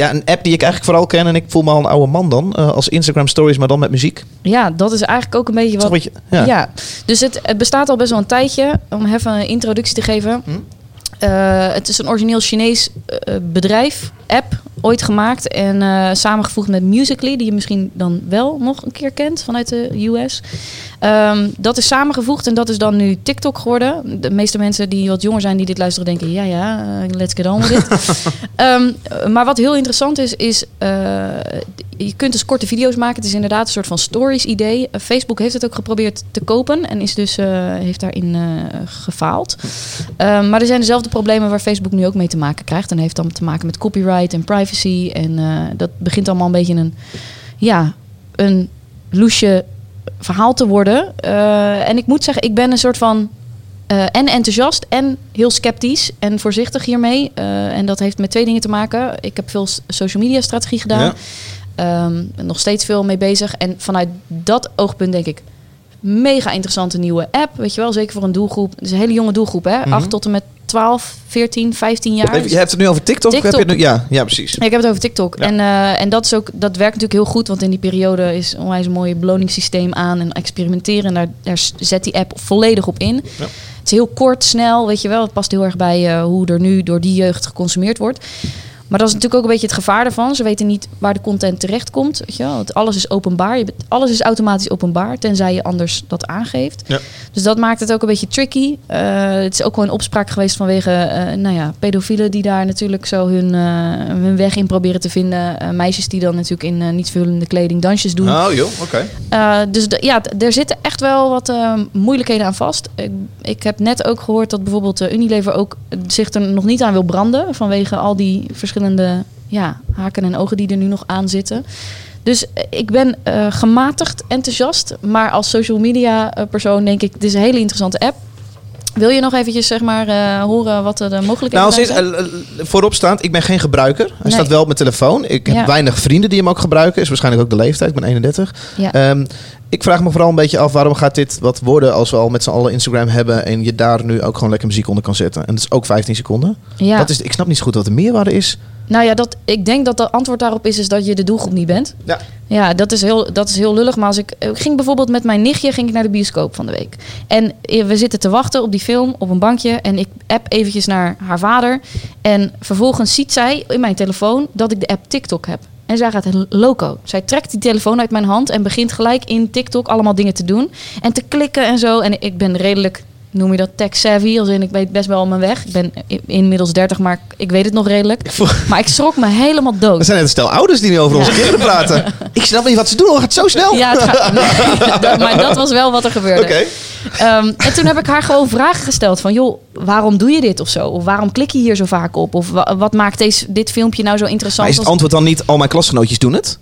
ja, een app die ik eigenlijk vooral ken. En ik voel me al een oude man dan. eh, als Instagram Stories, maar dan met muziek. Ja, dat is eigenlijk ook een beetje wat... een beetje, ja. Ja. dus het, het bestaat al best wel een tijdje. Om even een introductie te geven. Hm? Eh, het is een origineel Chinees eh, bedrijf, app, ooit gemaakt en eh, samengevoegd met Musical.ly, die je misschien dan wel nog een keer kent vanuit de US. Ehm, dat is samengevoegd en dat is dan nu TikTok geworden. De meeste mensen die wat jonger zijn die dit luisteren denken, ja ja, eh, let's get on with it. <laughs> Ehm, maar wat heel interessant is, is eh, je kunt dus korte video's maken. Het is inderdaad een soort van stories idee. Facebook heeft het ook geprobeerd te kopen en is dus, heeft daarin gefaald. Ehm, maar er zijn dezelfde problemen waar Facebook nu ook mee te maken krijgt. En heeft dan te maken met copyright en privacy. En eh, dat begint allemaal een beetje een, ja, een loesje verhaal te worden. Eh, en ik moet zeggen, ik ben een soort van Eh, en enthousiast en heel sceptisch en voorzichtig hiermee. En dat heeft met twee dingen te maken. Ik heb veel social media strategie gedaan. Ja. Ehm, nog steeds veel mee bezig. En vanuit dat oogpunt denk ik... mega interessante nieuwe app. Weet je wel, zeker voor een doelgroep. Het is een hele jonge doelgroep, hè? Mhm. 8 tot en met 12, 14, 15 jaar. Je hebt het nu over TikTok? of Heb je nu? Ja, ja, precies. Ja, ik heb het over TikTok. Ja. En, eh, en dat, is ook, dat werkt natuurlijk heel goed. Want in die periode is onwijs een mooi beloningssysteem aan. En experimenteren. En daar, daar zet die app volledig op in. Ja. Het is heel kort, snel. Weet je wel. Het past heel erg bij eh, hoe er nu door die jeugd geconsumeerd wordt. Maar dat is natuurlijk ook een beetje het gevaar ervan. Ze weten niet waar de content terecht komt. Weet je wel? Want alles is openbaar. Je bent- alles is automatisch openbaar. Tenzij je anders dat aangeeft. Ja. Dus dat maakt het ook een beetje tricky. Eh, het is ook wel in opspraak geweest vanwege eh, nou ja, pedofielen die daar natuurlijk zo hun, eh, hun weg in proberen te vinden. Meisjes die dan natuurlijk in niet verhullende kleding dansjes doen. Oh joh, oké. Dus ja, er zitten echt wel wat moeilijkheden aan vast. Ik, ik heb net ook gehoord dat bijvoorbeeld Unilever ook zich er nog niet aan wil branden. Vanwege al die verschillende ja, haken en ogen die er nu nog aan zitten. Dus eh, ik ben eh, gematigd enthousiast. Maar als social media eh, persoon denk ik, dit is een hele interessante app. Wil je nog eventjes zeg maar, eh, horen wat er de mogelijkheden Nou, zijn? eh, eh, vooropstaand, ik ben geen gebruiker. Hij Nee. staat wel op mijn telefoon. Ik heb Ja. weinig vrienden die hem ook gebruiken. Is waarschijnlijk ook de leeftijd. Ik ben 31. Ja. Ehm, ik vraag me vooral een beetje af, waarom gaat dit wat worden als we al met z'n allen Instagram hebben en je daar nu ook gewoon lekker muziek onder kan zetten. En dat is ook 15 seconden. Ja. Wat is, ik snap niet zo goed wat de meerwaarde is. Nou ja, dat, ik denk dat het antwoord daarop is, is dat je de doelgroep niet bent. Ja. Ja, dat is heel, dat is heel lullig. Maar als ik, ik ging bijvoorbeeld met mijn nichtje ging ik naar de bioscoop van de week. En eh, we zitten te wachten op die film op een bankje. En ik app eventjes naar haar vader. En vervolgens ziet zij in mijn telefoon dat ik de app TikTok heb. En zij gaat loco. Zij trekt die telefoon uit mijn hand en begint gelijk in TikTok allemaal dingen te doen. En te klikken en zo. En ik ben redelijk, noem je dat, tech savvy. Als in, ik weet best wel mijn weg. Ik ben inmiddels 30, maar ik- weet het nog redelijk. Maar ik schrok me helemaal dood. Er zijn net een stel ouders die nu over onze kinderen praten. <laughs> Ik snap niet wat ze doen. Het gaat zo snel. Ja, het gaat, nee, <laughs> maar dat was wel wat er gebeurde. Oké. Ehm, en toen heb ik haar gewoon vragen gesteld van... joh, waarom doe je dit of zo? Of waarom klik je hier zo vaak op? Of wa- wat maakt deze, dit filmpje nou zo interessant? Maar is het antwoord dan niet, al mijn klasgenootjes doen het?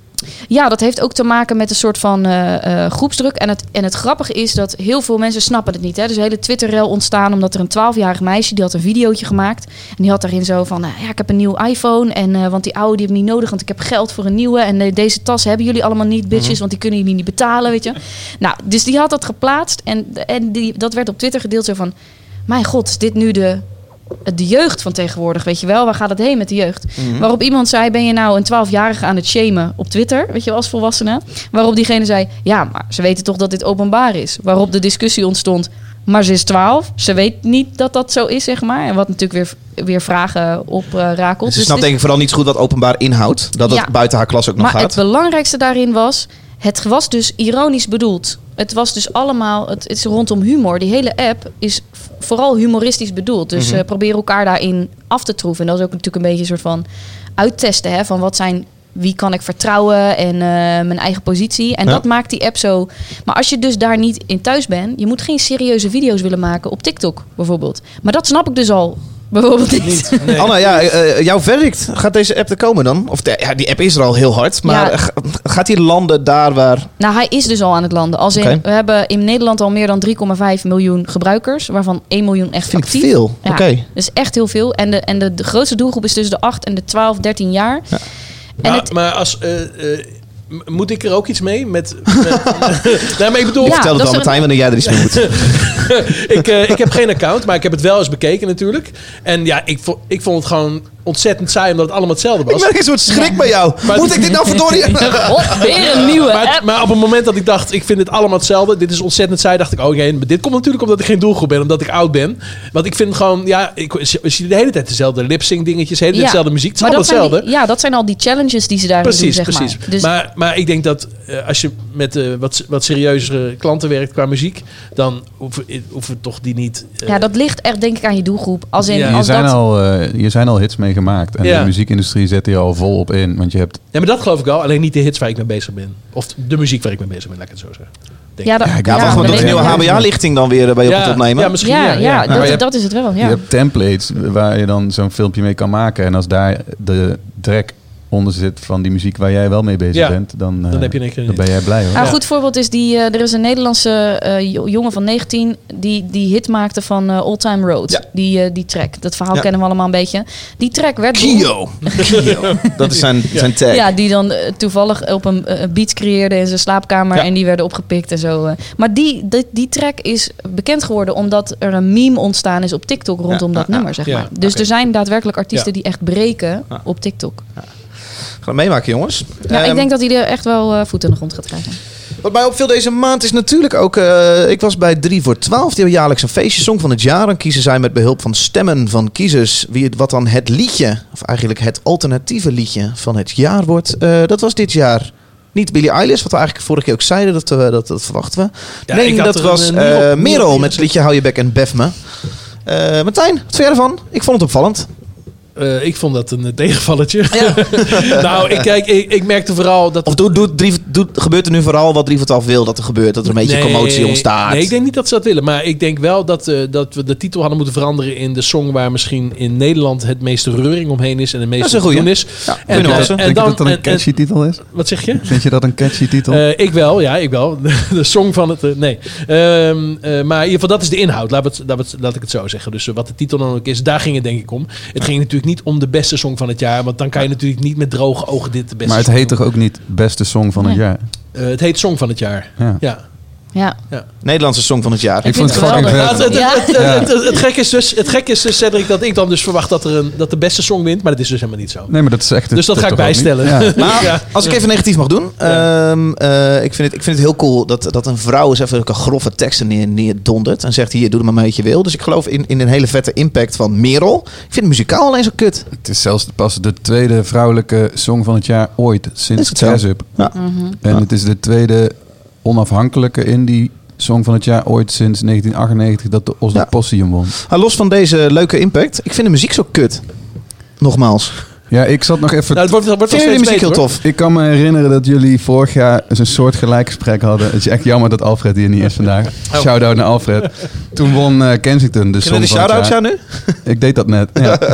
Ja, dat heeft ook te maken met een soort van eh, eh, groepsdruk. En het, en het grappige is dat heel veel mensen snappen het niet. Hè? Dus een hele Twitter-rel ontstaan omdat er een 12-jarig meisje... die had een videootje gemaakt. En die had daarin zo van... nou ja, ik heb een nieuw iPhone. En, eh, want die oude die heb ik niet nodig, want ik heb geld voor een nieuwe. En deze tas hebben jullie allemaal niet, bitches. Mhm. Want die kunnen jullie niet betalen, weet je. Nou, dus die had dat geplaatst. En, en die, dat werd op Twitter gedeeld zo van... mijn god, is dit nu de de jeugd van tegenwoordig, weet je wel. Waar gaat het heen met de jeugd? Mhm. Waarop iemand zei, ben je nou een 12-jarige aan het shamen op Twitter? Weet je wel, als volwassene. Waarop diegene zei, ja, maar ze weten toch dat dit openbaar is. Waarop de discussie ontstond, maar ze is 12. Ze weet niet dat dat zo is, zeg maar. En wat natuurlijk weer, weer vragen op eh rakelt. Ze Dus snapt denk ik vooral niet zo goed wat openbaar inhoudt. Dat het Ja. buiten haar klas ook nog maar gaat. het belangrijkste daarin was, het was dus ironisch bedoeld. Het was dus allemaal, het, het is rondom humor. Die hele app is vooral humoristisch bedoeld. Dus eh, probeer elkaar daarin af te troeven. En dat is ook natuurlijk een beetje een soort van uittesten hè, van wat zijn. Wie kan ik vertrouwen en eh, mijn eigen positie. En Ja. dat maakt die app zo. Maar als je dus daar niet in thuis bent, je moet geen serieuze video's willen maken op TikTok bijvoorbeeld. Maar dat snap ik dus al bijvoorbeeld niet. Anna, ja, eh, jouw verdict. Gaat deze app er komen dan? Of de- ja, die app is er al heel hard. Maar Ja. ga- gaat die landen daar waar... Nou, hij is dus al aan het landen. Als in. We hebben in Nederland al meer dan 3,5 miljoen gebruikers, waarvan 1 miljoen echt Vind ik actief. veel. Ja, Oké. Dat is echt heel veel. En, de, en de, de grootste doelgroep is tussen de 8 en de 12, 13 jaar. En Maar, het, maar als, eh, eh, moet ik er ook iets mee? Met, met, <laughs> nee, maar ik bedoel, Ja, Vertel het wel is Martijn wanneer jij er iets mee moet. <laughs> ik, eh, ik heb geen account, maar ik heb het wel eens bekeken natuurlijk. En ja, ik, ik vond het gewoon ontzettend saai, omdat het allemaal hetzelfde Ik was. merk een soort schrik bij jou. Maar- moet ik dit nou <laughs> verdorie... oh, weer een nieuwe Maar, app. maar op het moment dat ik dacht, ik vind het allemaal hetzelfde. Dit is ontzettend saai. Dacht ik, oh nee, maar dit komt natuurlijk omdat ik geen doelgroep ben. Omdat ik oud ben. Want ik vind gewoon, ja, ik ik zie de hele tijd dezelfde lip-sync dingetjes. De hele tijd Ja. dezelfde muziek. Het is Maar allemaal hetzelfde. die- ja, dat zijn al die challenges die ze daarin Precies, doen, zeg precies. maar. Dus Maar, maar ik denk dat eh, als je met eh, wat, wat serieuzere klanten werkt qua muziek, dan hoeven, hoeven toch die niet. eh, ja, dat ligt echt denk ik aan je doelgroep. Als in, Ja. Als zijn, dat, al, eh, hier zijn al hits mee gemaakt. En Ja. de muziekindustrie zet hier al vol op in. Want je hebt... Ja, maar dat geloof ik wel. Alleen niet de hits waar ik mee bezig ben. Of de muziek waar ik mee bezig ben, laat ik het zo zeggen. Denk ja, dat, Ja, ik Ja, wacht maar nee, nieuwe HBA-lichting dan weer eh, bij je op het opnemen. Ja, misschien. Ja, Ja, ja, ja. Maar dat, je hebt- dat is het wel. Je Ja. hebt templates waar je dan zo'n filmpje mee kan maken. En als daar de track onder zit van die muziek waar jij wel mee bezig Ja, bent, dan, eh, dan heb je een keer dan ben jij blij hoor. Een goed voorbeeld is die. eh, er is een Nederlandse eh, jo- jongen van 19 die die hit maakte van eh Old Time Road. Ja. Die, eh, die track. Dat verhaal Ja. kennen we allemaal een beetje. Die track werd. Kio. <laughs> Kio. Dat is zijn, zijn tag. Ja, die dan eh, toevallig op een eh, beat creëerde in zijn slaapkamer Ja. en die werden opgepikt en zo. eh. Maar die, die, die track is bekend geworden omdat er een meme ontstaan is op TikTok rondom Ja, dat ja, nummer, zeg ja. maar. Dus er zijn daadwerkelijk artiesten Ja. die echt breken op TikTok. Gaan we meemaken, jongens. Ja, Ehm, ik denk dat hij er echt wel eh, voet in de grond gaat krijgen. Wat mij opviel deze maand is natuurlijk ook... eh, ik was bij 3 voor 12. Die hebben jaarlijks een feestje. Song van het jaar. Dan kiezen zij met behulp van stemmen van kiezers... Wie het, wat dan het liedje, of eigenlijk het alternatieve liedje van het jaar wordt. Eh, dat was dit jaar... Niet Billie Eilish, wat we eigenlijk vorige keer ook zeiden, dat, eh, dat, dat verwachten we. Ja, nee, dat was een, eh eh, Merel- met het liedje Hou je bek en bef me. Eh, Martijn, wat vind jij ervan? Ik vond het opvallend. Eh, ik vond dat een eh, tegenvalletje. <laughs> nou, ik, kijk, ik, ik merkte vooral dat... Of doet, doet, drie- doet, gebeurt er nu vooral wat 3 voor 12 wil dat er gebeurt? Dat er een beetje Nee, commotie ontstaat? Nee, ik denk niet dat ze dat willen. Maar ik denk wel dat, eh, dat we de titel hadden moeten veranderen in de song waar misschien in Nederland het meeste reuring omheen is en het Dat meeste is een te goeie. doen is. Ja, en, en Denk je dan, dat dat een en- en- catchy titel is? wat zeg je? Vind je dat een catchy titel? Eh, ik wel, ja, ik wel. <laughs> De song van het. eh, nee. Ehm, eh, maar in ieder geval, dat is de inhoud. Laat, het, laat, het, laat ik het zo zeggen. Dus wat de titel dan ook is, daar ging het denk ik om. Het ging natuurlijk niet om de beste song van het jaar. Want dan kan je natuurlijk niet met droge ogen dit de beste maar het song heet doen. toch ook niet beste song van het jaar? Eh, het heet Song van het jaar. Ja. Ja. Ja. Nederlandse song van het jaar. Ik vond het vind het fucking. Ja, het, het, Ja. het, het, het, gek is dus, het gek is dus, Cedric, dat ik dan dus verwacht dat, er een, dat de beste song wint. Maar dat is dus helemaal niet zo. Nee, maar dat is echt... Dus dat ga ik bijstellen. Ja. <laughs> Maar Ja. als ik even negatief mag doen. ehm, eh, ik, vind het, ik vind het heel cool dat, dat een vrouw eens even een grove teksten neer, neerdondert. En zegt hier, doe er maar mee wat je wil. Dus ik geloof in, in een hele vette impact van Merel. Ik vind het muzikaal alleen zo kut. Het is zelfs pas de tweede vrouwelijke song van het jaar ooit sinds? Jazz Up. Ja. En het is de tweede onafhankelijke indie song van het jaar ooit sinds 1998 dat de Oslo Ja. Posse won. Maar los van deze leuke impact. Ik vind de muziek zo kut. Nogmaals. Ja, ik zat nog even... Nou, het wordt, het wordt nog Vind je de steeds muziek heel tof? Ik kan me herinneren dat jullie vorig jaar een soort gelijk gesprek hadden. Het is echt jammer dat Alfred hier niet is vandaag. Oh. Shout-out naar Alfred. Toen won eh, Kensington de Kunnen we song de van het shout-out nu? Ik deed dat net, ja. <laughs>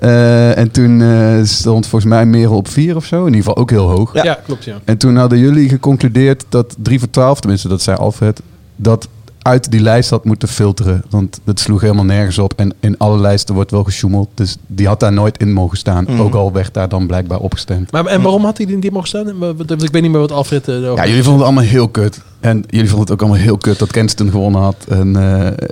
Eh, en toen eh, stond volgens mij Merel op 4 of zo. In ieder geval ook heel hoog. Ja. Ja, klopt, ja. En toen hadden jullie geconcludeerd dat 3 voor 12, tenminste dat zei Alfred, dat uit die lijst had moeten filteren. Want het sloeg helemaal nergens op. En in alle lijsten wordt wel gesjoemeld. Dus die had daar nooit in mogen staan. Mhm. Ook al werd daar dan blijkbaar opgestemd. Maar, en waarom had hij die niet mogen staan? Ik weet niet meer wat Alfred... eh, Ja, jullie vonden het allemaal heel kut. En jullie vonden het ook allemaal heel kut dat Kensington gewonnen had. En, eh,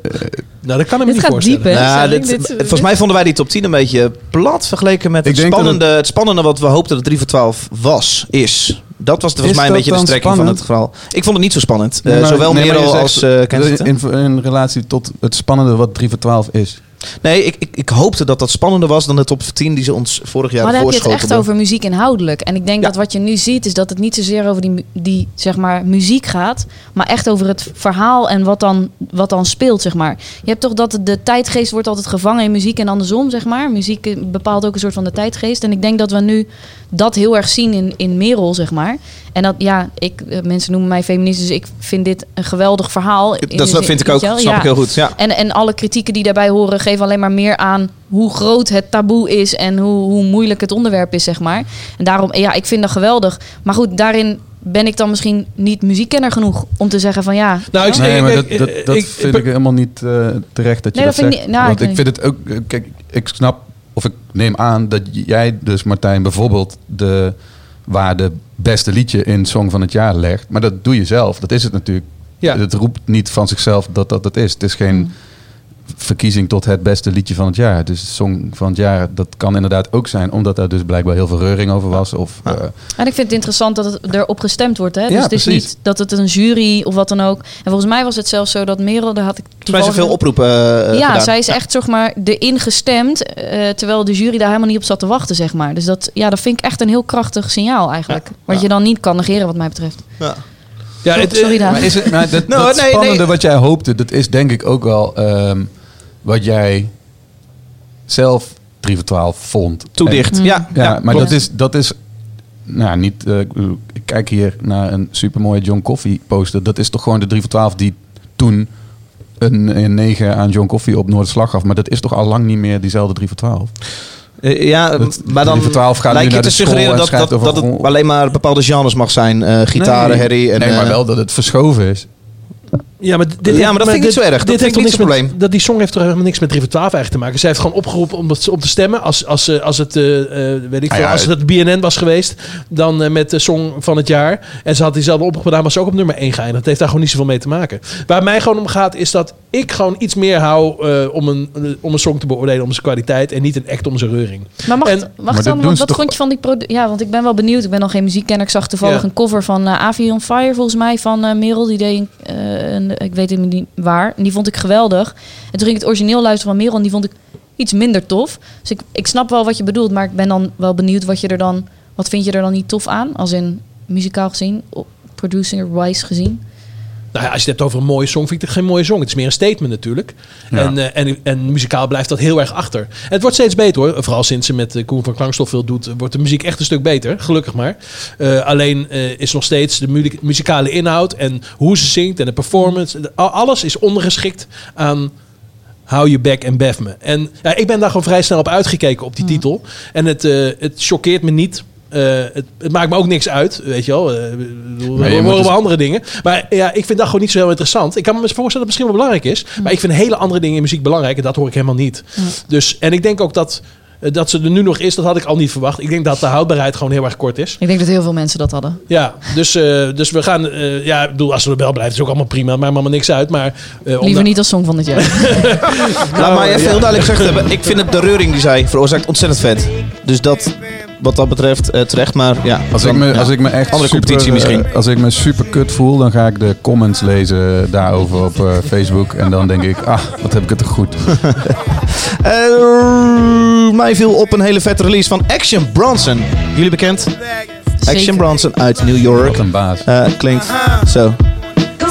Nou, dat kan ik me Dit niet gaat voorstellen. diep, hè? Nou, dit- dit- volgens mij vonden wij die top 10 een beetje plat vergeleken met Ik het denk dat spannende, het... spannende wat we hoopten dat 3 voor 12 was, is. Dat was volgens mij een dat beetje de strekking van het verhaal. Ik vond het niet zo spannend. Nee, Eh, zowel nee, Merel als eh Kensington. in, in relatie tot het spannende wat 3 voor 12 is. Nee, ik, ik, ik hoopte dat dat spannender was dan de top 10 die ze ons vorig jaar Maar dan heb je het echt over muziek inhoudelijk. En ik denk Ja. dat wat je nu ziet, is dat het niet zozeer over die, die zeg maar, muziek gaat, maar echt over het verhaal en wat dan, wat dan speelt, zeg maar. Je hebt toch dat de tijdgeest wordt altijd gevangen in muziek en andersom, zeg maar. Muziek eh, bepaalt ook een soort van de tijdgeest. En ik denk dat we nu dat heel erg zien in, in Merel, zeg maar. En dat, ja, ik, eh, mensen noemen mij feminist, dus ik vind dit een geweldig verhaal. Dat zin- vind ik ook. Snap Ja. ik heel goed. Ja. En, en alle kritieken die daarbij horen geven alleen maar meer aan hoe groot het taboe is en hoe, hoe moeilijk het onderwerp is, zeg maar. En daarom, ja, ik vind dat geweldig. Maar goed, daarin ben ik dan misschien niet muziekkenner genoeg om te zeggen van ja. Nou, ik Nee, maar dat, dat, ik- dat ik- vind ik- ik helemaal niet eh, terecht dat je Nee, dat, dat vind ik zegt. niet- nou, Want ik ik vind het ook... eh, Kijk, ik snap, of ik neem aan dat jij dus, Martijn, bijvoorbeeld de, waar de beste liedje in Song van het Jaar legt. Maar dat doe je zelf. Dat is het natuurlijk. Ja. Het roept niet van zichzelf dat dat het is. Het is geen verkiezing tot het beste liedje van het jaar. Dus Song van het Jaar, dat kan inderdaad ook zijn... omdat er dus blijkbaar heel veel reuring over was. Of, eh, En ik vind het interessant dat het erop gestemd wordt. Hè? Ja, dus het is precies. niet dat het een jury of wat dan ook. En volgens mij was het zelfs zo dat Merel, daar had ik zijn veel oproepen eh, ja, gedaan. zij is echt zeg maar erin gestemd, eh, terwijl de jury daar helemaal niet op zat te wachten, zeg maar. Dus dat, ja, dat vind ik echt een heel krachtig signaal eigenlijk. Wat je dan niet kan negeren, wat mij betreft. Ja. Ja, het, Sorry, Daan. Maar is het, maar dat, <laughs> dat nee, spannende nee. wat jij hoopte, dat is denk ik ook wel ehm, wat jij zelf 3 voor 12 vond. Toedicht. Mm. Ja, ja, maar klopt. dat is, dat is nou, niet. eh, ik bedoel, ik kijk hier naar een supermooie John Coffee poster. Dat is toch gewoon de 3 voor 12 die toen een, een 9 aan John Coffee op Noorderslag gaf. Maar dat is toch al lang niet meer diezelfde 3 voor 12. Eh, ja, Dat- maar dan gaat lijkt je te suggereren en dat, dat, het alleen maar bepaalde genres mag zijn. eh gitaren, Nee. herrie en... Nee, maar eh, wel dat het verschoven is. Ja, maar, dit, Ja, maar dat vind ik niet zo erg. Dit heeft toch niet niks zo'n met, dat die song heeft toch helemaal niks met River 12 eigenlijk te maken. Zij heeft gewoon opgeroepen om, dat, om te stemmen. Als, als, eh, als het, eh, eh, weet ik Ah, veel, ja, als het het BNN was geweest, dan eh, met de song van het jaar. En ze had diezelfde oproep gedaan, was ze ook op nummer 1 geëindigd. Dat heeft daar gewoon niet zoveel mee te maken. Waar mij gewoon om gaat, is dat ik gewoon iets meer hou eh, om, een, om een song te beoordelen om zijn kwaliteit. En niet een act om zijn reuring. Maar mag, En- wacht Maar dat dan, doen wat, ze vond je van die produ- Ja, want ik ben wel benieuwd. Ik ben nog geen muziekkenner. Ik zag toevallig Ja. een cover van eh Avi on Fire, volgens mij, van Merel. Die deed, eh, ik weet niet waar. En die vond ik geweldig. En toen ging ik het origineel luisteren van Merel die vond ik iets minder tof. Dus ik, ik snap wel wat je bedoelt, maar ik ben dan wel benieuwd wat je er dan... Wat vind je er dan niet tof aan? Als in muzikaal gezien, producer-wise gezien. Nou ja, als je het hebt over een mooie song, vind ik het geen mooie song. Het is meer een statement natuurlijk. Ja. En, eh, en, en muzikaal blijft dat heel erg achter. En het wordt steeds beter hoor. Vooral sinds ze met eh, Koen van Klankstof veel doet, wordt de muziek echt een stuk beter. Gelukkig maar. Eh, alleen eh, is nog steeds de mu- muzikale inhoud en hoe ze zingt en de performance. de- alles is ondergeschikt aan Hou je back en bef me. En ja, ik ben daar gewoon vrij snel op uitgekeken op die titel. En het, eh, het choqueert me niet. Eh, het, het maakt me ook niks uit, weet je wel. Eh, we horen dus- wel andere dingen. Maar ja, ik vind dat gewoon niet zo heel interessant. Ik kan me voorstellen dat het misschien wel belangrijk is. Maar ik vind hele andere dingen in muziek belangrijk. En dat hoor ik helemaal niet. Dus, en ik denk ook dat, eh, dat ze er nu nog is. Dat had ik al niet verwacht. Ik denk dat de houdbaarheid gewoon heel erg kort is. Ik denk dat heel veel mensen dat hadden. Ja, dus, eh, dus we gaan... eh, ja, ik bedoel, als ze er wel blijft, is ook allemaal prima. Maakt me allemaal niks uit. Maar, eh, Liever niet als song van het jaar. Laat <laughs> maar even ja. heel duidelijk gezegd hebben. Ik vind het de reuring die zij veroorzaakt ontzettend vet. Dus dat, wat dat betreft, eh, terecht. Maar ja, Als, dan- ik me, ja. als ik me echt Andere super, competitie misschien. eh, als ik me super kut voel, dan ga ik de comments lezen daarover op eh, Facebook. En dan denk ik, ah, wat heb ik het toch goed. <laughs> Eh, mij viel op een hele vette release van Action Bronson. Jullie bekend? Action Zeker. Bronson uit New York. Wat een baas. Eh, klinkt zo.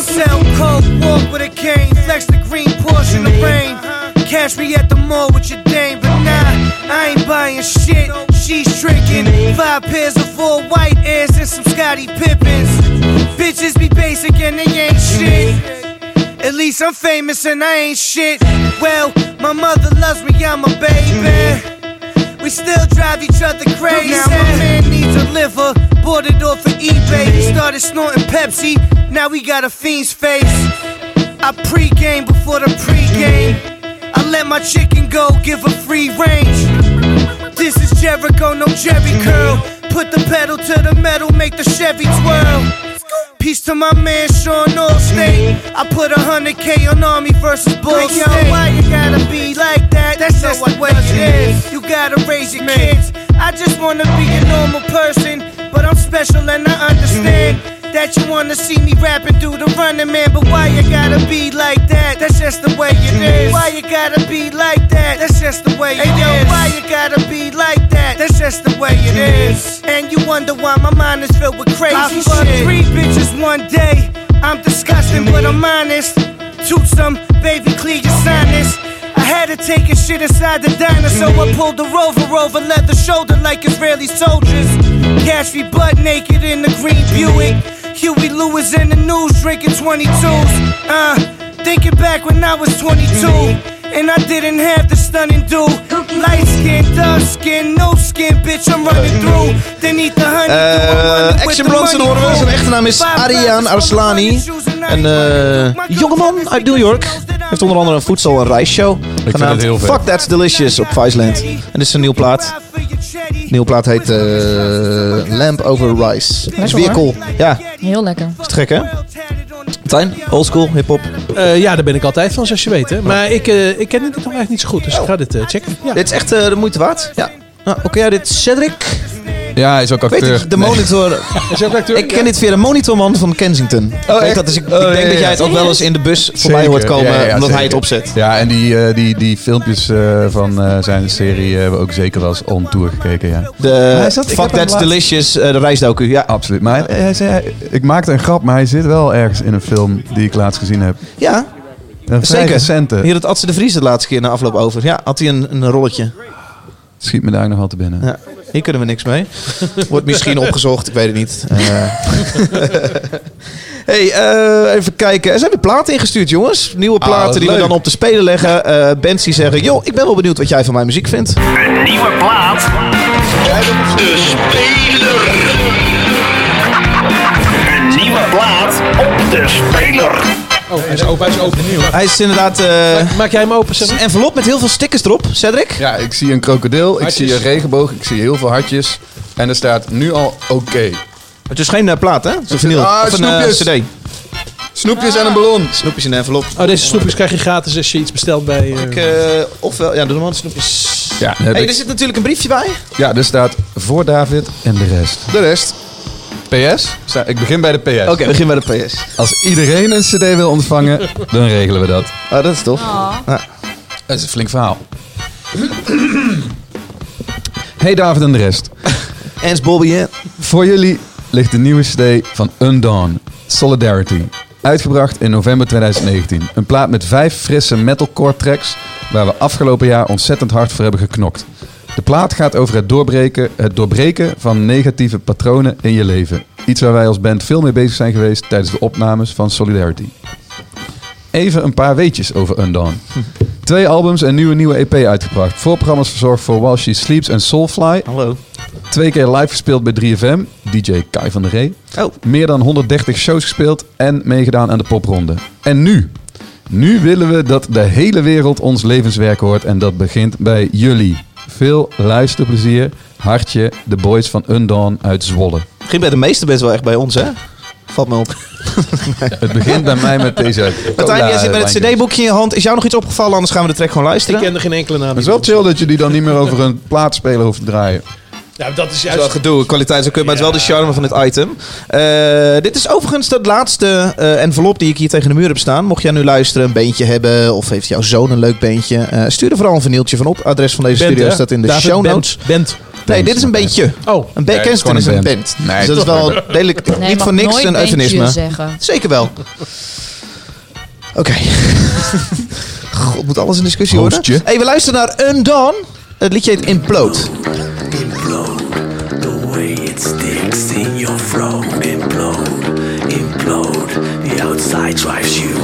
Sell coke, walk with a cane, flex the green Porsche in the rain. Catch me at the mall with your dame, but nah, I ain't buying shit. She's drinking five pairs of full white airs and some Scotty Pippins. Bitches be basic and they ain't shit. At least I'm famous and I ain't shit. Well, my mother loves me, I'm a baby. We still drive each other crazy. Now my man needs a liver, bought it off of eBay. Started snorting Pepsi, now we got a fiend's face. I pre-game before the pre-game. I let my chicken go, give her free range. This is Jericho, no Jerry curl. Put the pedal to the metal, make the Chevy twirl. Peace to my man Sean Allstate. I put a hundred K on Army versus Bull Yo, why you gotta be like that? That's just the way it is. You gotta raise your kids. I just wanna be a normal person, but I'm special and I understand. Mm-hmm. That you wanna see me rapping through the running man, but why you gotta be like that? That's just the way it mm-hmm. is. Why you gotta be like that? That's just the way it is. Yo, why you gotta be like that? That's just the way it mm-hmm. is. And you wonder why my mind is filled with crazy I fucked three bitches one day. I'm disgusting, but I'm honest. Toot some, baby, clear your sinus. I had to take a shit inside the diner, so I pulled the rover over leather shoulder like Israeli soldiers. Catch me butt naked in the green Buick. Huey Lewis in the news drinking 22s. Uh, thinking back when I was 22. And I didn't have the stunning do. Light skin, dark skin, no skin, bitch, I'm running through. Then eat the honey. Eh, Action Bronson horen we. Zijn echte naam is Ariane Arslani. Een eh, jongeman uit New York. Heeft onder andere een voedsel- en reisshow. vind het heel vet. Fuck That's Delicious op Viceland. En dit is een nieuw plaat. Nieuw plaat heet eh, Lamp Over Rice. Dat is weer cool. Ja, Heel lekker. is te gek hè? Martijn, oldschool, hip-hop. Eh, ja, daar ben ik altijd van, zoals je weet. Hè. Maar ik, eh, ik ken dit nog eigenlijk niet zo goed. Dus ik ga dit eh, checken. Ja. Dit is echt de moeite waard. Ja. Nou, Oké, ja, dit is Cedric. Ja, hij is ook Weet acteur. ik, de Nee. monitor. <laughs> Is je ook acteur? Ik ken dit via de monitorman van Kensington. ik dat, dus ik, Oh, ik ja, denk ja, dat jij het ook wel eens in de bus voorbij Zeker. hoort komen, Ja, ja, omdat hij het opzet. Ja, en die, eh, die, die filmpjes eh, van eh, zijn serie hebben we ook zeker wel eens on tour gekeken, ja. De ik Fuck That's Delicious, eh, de reisdocu. Ja, Absoluut. Maar hij, hij zei, ik maakte een grap, maar hij zit wel ergens in een film die ik laatst gezien heb. ja zeker. recente. Hier had Adse de Vries de laatste keer na afloop over. Ja, had hij een, een rolletje. Schiet me daar nog wel te binnen. Ja. Hier kunnen we niks mee. <laughs> Wordt misschien opgezocht, ik weet het niet. Eh. <laughs> hey, eh, even kijken. Er zijn weer platen ingestuurd, jongens. Nieuwe Ah, platen die we dan op de spelen leggen. Eh bands die zeggen, joh, ik ben wel benieuwd wat jij van mijn muziek vindt. Een nieuwe plaat. De speler. Een nieuwe plaat op de speler. Oh, hij is open, hij is open nieuw. Hij is inderdaad... eh, Maak jij hem open, Cedric? een envelop met heel veel stickers erop, Cedric. Ja, ik zie een krokodil, ik Hartjes. zie een regenboog, ik zie heel veel hartjes. En er staat nu al oké. Het is geen eh, plaat, hè? Het is een vinyl. Ah, of een eh, snoepjes. cd. Snoepjes en een ballon. Snoepjes in een envelop. Oh, deze snoepjes krijg je gratis als je iets bestelt bij... eh, Ik, eh, ofwel, ja, doe maar de snoepjes. Ja, dan heb Hey, ik- er zit natuurlijk een briefje bij. ja, er staat voor David en de rest. De rest. PS? Ik begin bij de PS. Oké, we beginnen bij de PS. Als iedereen een cd wil ontvangen, dan regelen we dat. Ah, dat is tof. Dat is een flink verhaal. Hey David en de rest. Ens Bobby, hè? Voor jullie ligt de nieuwe CD van Undawn, Solidarity. Uitgebracht in november 2019. Een plaat met vijf frisse metalcore tracks waar we afgelopen jaar ontzettend hard voor hebben geknokt. De plaat gaat over het doorbreken, het doorbreken van negatieve patronen in je leven. Iets waar wij als band veel mee bezig zijn geweest tijdens de opnames van Solidarity. Even een paar weetjes over Undawn. <laughs> Twee albums en nieuwe nieuwe EP uitgebracht. Voorprogramma's verzorgd voor While She Sleeps en Soulfly. Hallo. Twee keer live gespeeld bij 3FM, DJ Kai van der Ree. Oh. Meer dan 130 shows gespeeld en meegedaan aan de popronde. En nu? Nu willen we dat de hele wereld ons levenswerk hoort en dat begint bij jullie. Veel luisterplezier. Hartje, de boys van Undawn uit Zwolle. Begint bij de meeste best wel echt bij ons, hè? Valt me op. <laughs> Het begint bij mij met deze Martijn, jij zit met het cd-boekje in je hand. Is jou nog iets opgevallen? Anders gaan we de track gewoon ik luisteren. ken er geen enkele naam. Het is wel chill dat je die dan niet meer over een plaatspeler hoeft te draaien. Ja, dat is Het is juist... wel gedoe, kwaliteit is ook maar het is wel de charme van dit item. Eh, dit is overigens de laatste eh, envelop die ik hier tegen de muur heb staan. Mocht jij nu luisteren, een beentje hebben of heeft jouw zoon een leuk beentje, eh, stuur er vooral een vinyltje van op. Adres van deze Bent, studio hè? staat in de David, show Bent, notes. Bent. Nee, dit is een beentje. Oh, Een Nee, band het is gewoon is een band. band. Nee, dus dat het is wel redelijk, Nee, niet voor niks een eufemisme. zeggen. Zeker wel. <laughs> Oké. <laughs> God, moet alles in discussie Hoostje. worden? Hey, we luisteren naar Undawn. Het liedje heet Implode. It sticks in your throat. Implode, implode, the outside drives you.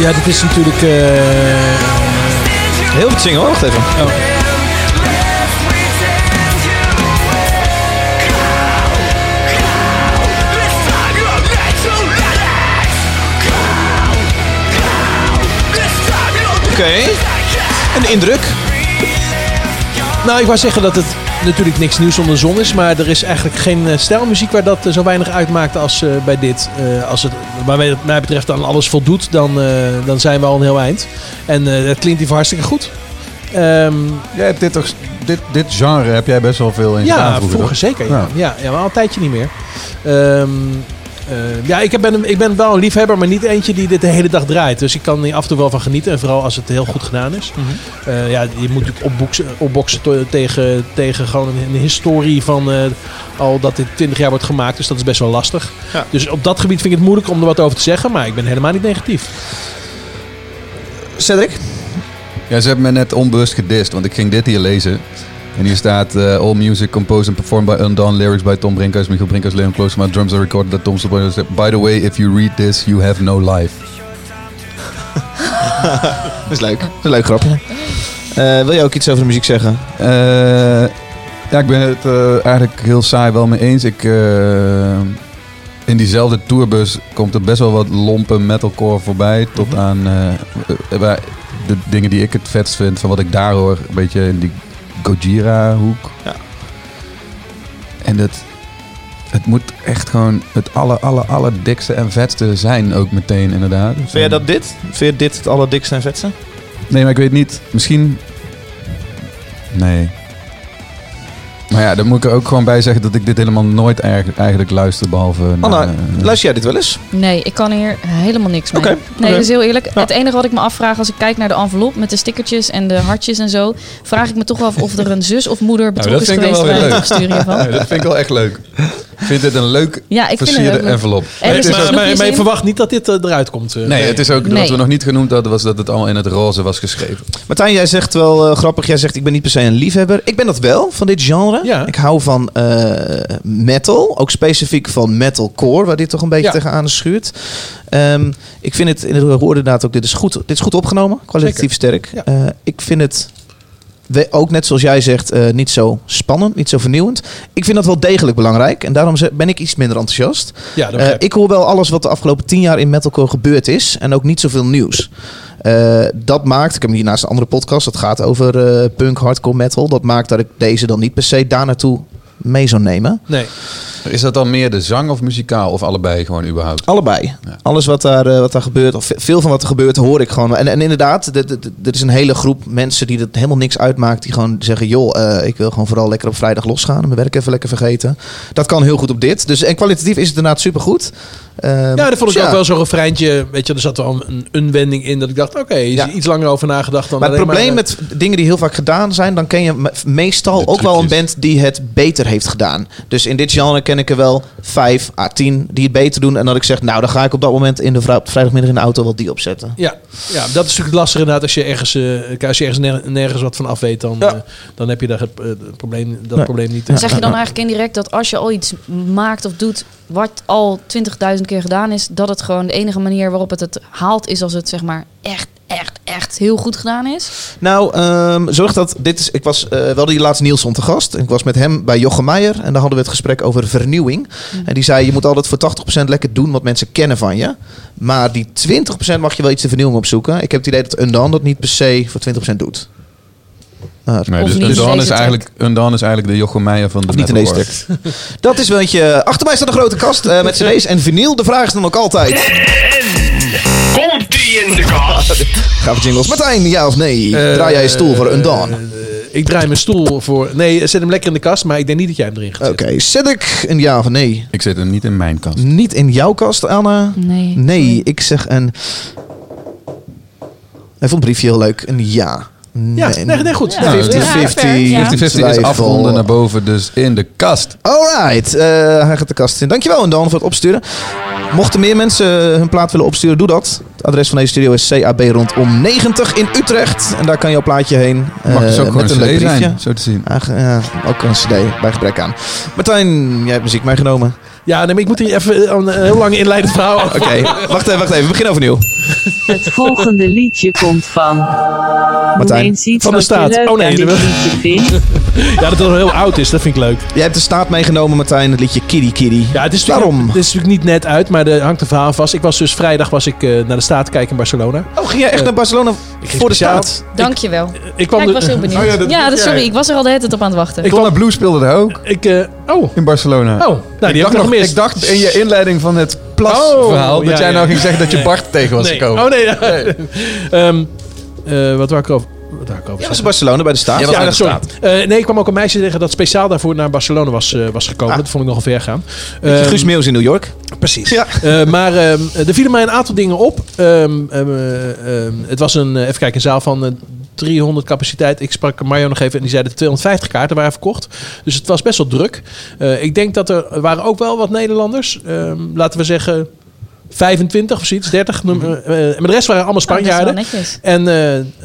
Ja, dit is natuurlijk... eh, Heel goed zingen hoor, wacht even. Oké. Een indruk. Nou, ik wou zeggen dat het natuurlijk niks nieuws onder de zon is. Maar er is eigenlijk geen eh, stijlmuziek waar dat eh, zo weinig uitmaakt als eh, bij dit. Eh, als het, wat mij, mij betreft, aan alles voldoet, dan, dan zijn we al een heel eind. En het klinkt hier hartstikke goed. Ehm, Jij hebt dit, toch, dit, dit genre heb jij best wel veel in ja, vroeger. zeker. Ja. Ja. Ja. Ja, maar al een tijdje niet meer. Ehm, Eh, ja, ik ben, ik ben wel een liefhebber, maar niet eentje die dit de hele dag draait. Dus ik kan er af en toe wel van genieten. En vooral als het heel goed gedaan is. Eh, ja, je moet natuurlijk opboksen, opboksen tegen, tegen gewoon een, een historie van eh, al dat dit 20 jaar wordt gemaakt. Dus dat is best wel lastig. Ja. Dus op dat gebied vind ik het moeilijk om er wat over te zeggen. Maar ik ben helemaal niet negatief. Cedric? Ja, ze hebben me net onbewust gedist, want ik ging dit hier lezen. En hier staat eh, all music composed and performed by Undone, lyrics by Tom Brinkhuis, Michiel Brinkhuis, Leon Kloosterma, drums are recorded at Tom Stolberg. By the way, if you read this, you have no life. <laughs> Dat is leuk. Dat is een leuk grapje. Eh, wil je ook iets over de muziek zeggen? Eh, ja, ik ben het eigenlijk heel saai wel mee eens. Ik, in diezelfde tourbus komt er best wel wat lompe metalcore voorbij. Tot aan eh, waar de dingen die ik het vetst vind van wat ik daar hoor. Een beetje in die Gojira-hoek. Ja. En het, het moet echt gewoon het aller, aller, allerdikste en vetste zijn ook meteen inderdaad. Vind jij dat dit? Vind je dit het allerdikste en vetste? Nee, maar ik weet niet. Misschien. Nee. Maar ja, dan moet ik er ook gewoon bij zeggen dat ik dit helemaal nooit erg- eigenlijk luister. Behalve. Anna, naar, eh, luister jij dit wel eens? Nee, ik kan hier helemaal niks mee. Oké, Nee, dat is heel eerlijk. Het enige wat ik me afvraag als ik kijk naar de envelop met de stickertjes en de hartjes en zo, vraag ik me toch af of er een zus of moeder Nou, betrokken is vind ik geweest wel bij het leuk. opsturen hiervan. Ja, dat vind ik wel echt leuk. Ik vind dit een leuk Ja, ik vind het versierde leuk. envelop. Er is maar, maar, maar je verwacht niet dat dit eh, eruit komt. eh. Nee, het is ook Nee. wat we nog niet genoemd hadden, was dat het allemaal in het roze was geschreven. Martijn, jij zegt wel grappig. Jij zegt ik ben niet per se een liefhebber. Ik ben dat wel, van dit genre. Ja. Ik hou van eh, metal. Ook specifiek van metalcore, waar dit toch een beetje Ja. tegenaan schuurt. Ehm, ik vind het, in het inderdaad ook, dit is goed, dit is goed opgenomen. Kwalitatief sterk. Ja. Eh, ik vind het we- ook net zoals jij zegt, eh, niet zo spannend, niet zo vernieuwend. Ik vind dat wel degelijk belangrijk. En daarom ben ik iets minder enthousiast. Ja, Eh, ik hoor wel alles wat de afgelopen tien jaar in metalcore gebeurd is. En ook niet zoveel nieuws. Eh, dat maakt, ik heb hiernaast een andere podcast, dat gaat over eh, punk, hardcore metal. Dat maakt dat ik deze dan niet per se daar naartoe mee zou nemen. Nee. Is dat dan meer de zang of muzikaal of allebei gewoon überhaupt? Allebei. Ja. Alles wat daar, eh, wat daar gebeurt, of ve- veel van wat er gebeurt, hoor ik gewoon. En, en inderdaad, er is een hele groep mensen die het helemaal niks uitmaakt. Die gewoon zeggen, joh, eh, ik wil gewoon vooral lekker op vrijdag losgaan. En mijn werk even lekker vergeten. Dat kan heel goed op dit. Dus, en kwalitatief is het inderdaad supergoed. Ehm, Ja, dat vond ik dus ook ja. wel zo'n refreintje. Weet je, er zat wel een, een wending in dat ik dacht, oké, is Ja. er iets langer over nagedacht dan Maar het probleem eh, met dingen die heel vaak gedaan zijn, dan ken je me- meestal ook wel een band die het beter heeft gedaan. Dus in dit genre ken ik er wel vijf à tien die het beter doen. En dat ik zeg, nou, dan ga ik op dat moment in de vrijdagmiddag in de auto wel die opzetten. Ja, ja, dat is natuurlijk lastig inderdaad. Als je ergens, eh, als je ergens ner- nergens wat van af weet, dan, Ja. eh, dan heb je daar het, eh, het probleem, dat Nee. probleem niet. Ja. Zeg je dan eigenlijk indirect dat als je al iets maakt of doet wat al 20.000 keer gedaan is, dat het gewoon de enige manier waarop het het haalt is als het zeg maar echt, echt, echt heel goed gedaan is? Nou, ehm, zorg dat dit is. Ik was eh, wel die laatste Nielsen te gast. En ik was met hem bij Jochem Meijer. En daar hadden we het gesprek over vernieuwing. En die zei: je moet altijd voor 80% lekker doen wat mensen kennen van je. Maar die 20% mag je wel iets de vernieuwing opzoeken. Ik heb het idee dat Undone dat niet per se voor 20% doet. Maar- Nee, dus deze is, eigenlijk, Undone is eigenlijk de Jochem Meijer van de niet in deze. Dat is wel eentje. Achter mij staat een grote kast eh, met cd's en vinyl. De vraag is dan ook altijd. In de kast? <laughs> Gaan we jingles. Martijn, ja of nee? Draai jij je stoel voor Undone? eh, ik draai mijn stoel voor... Nee, zet hem lekker in de kast, maar ik denk niet dat jij hem erin gaat Oké, zet ik een ja of een nee? Ik zit er niet in mijn kast. Niet in jouw kast, Anna? Nee. Nee, ik zeg een. Hij vond het briefje heel leuk. Een ja. Ja, nee, nee, goed. Ja. 50-50. Ja. 50-50 is afronden naar boven, dus in de kast. Alright, eh, hij gaat de kast in. Dankjewel, Dan, voor het opsturen. Mochten meer mensen hun plaat willen opsturen, doe dat. Het adres van deze studio is CAB rondom 90 in Utrecht. En daar kan jouw plaatje heen. Mag dus eh, ook met een een leuk CD briefje. zijn, zo te zien. Ah, ja, ook een cd, bij gebrek aan. Martijn, jij hebt muziek meegenomen. Ja, nee, maar ik moet hier even een, heel lang inleidend verhaal over. Oké, wacht even, wacht even. We beginnen overnieuw. Het volgende liedje komt van. Martijn, van de staat. Oh, nee, dat-. <laughs> Ja, dat het al heel oud is, dat vind ik leuk. Jij hebt de staat meegenomen, Martijn. Het liedje Kitty Kitty. Ja, het is, Waarom? natuurlijk, het is natuurlijk niet net uit, maar er hangt een verhaal vast. Ik was dus vrijdag was ik, eh, naar de staat kijken in Barcelona. Oh, ging jij echt Eh, naar Barcelona voor de staat? Dankjewel. Ik kwam Ja, ik was heel benieuwd. Oh ja, dat- sorry, ik was er al de hele tijd op aan het wachten. Ik kwam- Donna Blue speelde daar ook Ik, eh, oh, in Barcelona. oh, nou, die ik, heb ik nog ik dacht in je inleiding van het plasverhaal Oh, dat ja, jij ja. nou ging zeggen dat je Nee. Bart tegen was nee. gekomen. Oh nee. ja. <laughs> Ehm, eh, wat wou ik over? wat daar ik over Ja, was Barcelona bij de staat. Ja, sorry. Eh, nee, ik kwam ook een meisje zeggen dat speciaal daarvoor naar Barcelona was, eh, was gekomen. Dat vond ik nogal ver gaan. Ehm, Guus Meeuws in New York. Precies. Ja. Eh, maar ehm, er vielen mij een aantal dingen op. Het was een, even kijken, een zaal van eh, 300 capaciteit. Ik sprak Mario nog even en die zei dat 250 kaarten waren verkocht. Dus het was best wel druk. Eh, ik denk dat er waren ook wel wat Nederlanders. Ehm, laten we zeggen 25 of zoiets, 30. noem- eh, eh, maar de rest waren allemaal Oh, dat is wel Spanjaarden. En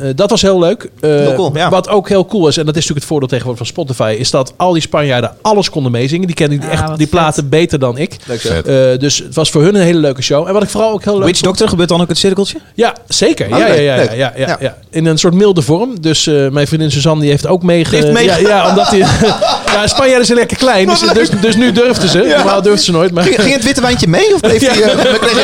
eh, dat was heel leuk. Eh, Heel cool, ja. Wat ook heel cool is, en dat is natuurlijk het voordeel tegenwoordig van Spotify, is dat al die Spanjaarden alles konden meezingen. Die kennen die, Ah, echt, die vet. platen beter dan ik. Leuk. Eh, dus het was voor hun een hele leuke show. En wat ik vooral ook heel leuk Witch vond- Doctor, gebeurt dan ook het cirkeltje? Ja, zeker. Oh, ja, ja, leuk, ja, ja, ja, ja, Ja. In een soort milde vorm. Dus eh, mijn vriendin Suzanne die heeft ook meege... Die heeft meege- Ja, ja, omdat die... <laughs> ja, Spanjaarden zijn lekker klein. Dus, dus, dus nu durfden ze. Normaal durfden ze nooit. Maar, Ging, ging het witte wijntje mee of bleef die, eh, <laughs>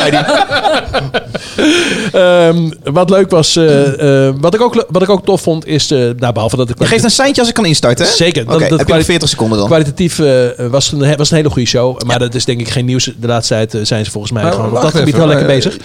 Ehm, wat leuk was... eh, eh, wat, ik ook, wat ik ook tof vond is... eh nou, behalve dat ik... Je geeft een seintje als ik kan instarten, hè? Zeker. Oké, heb je nog kwali- 40 seconden dan? Kwalitatief eh, was, het een, was een hele goede show. Maar dat is denk ik geen nieuws. De laatste tijd zijn ze volgens mij Maar gewoon op dat gebied wel lekker bezig.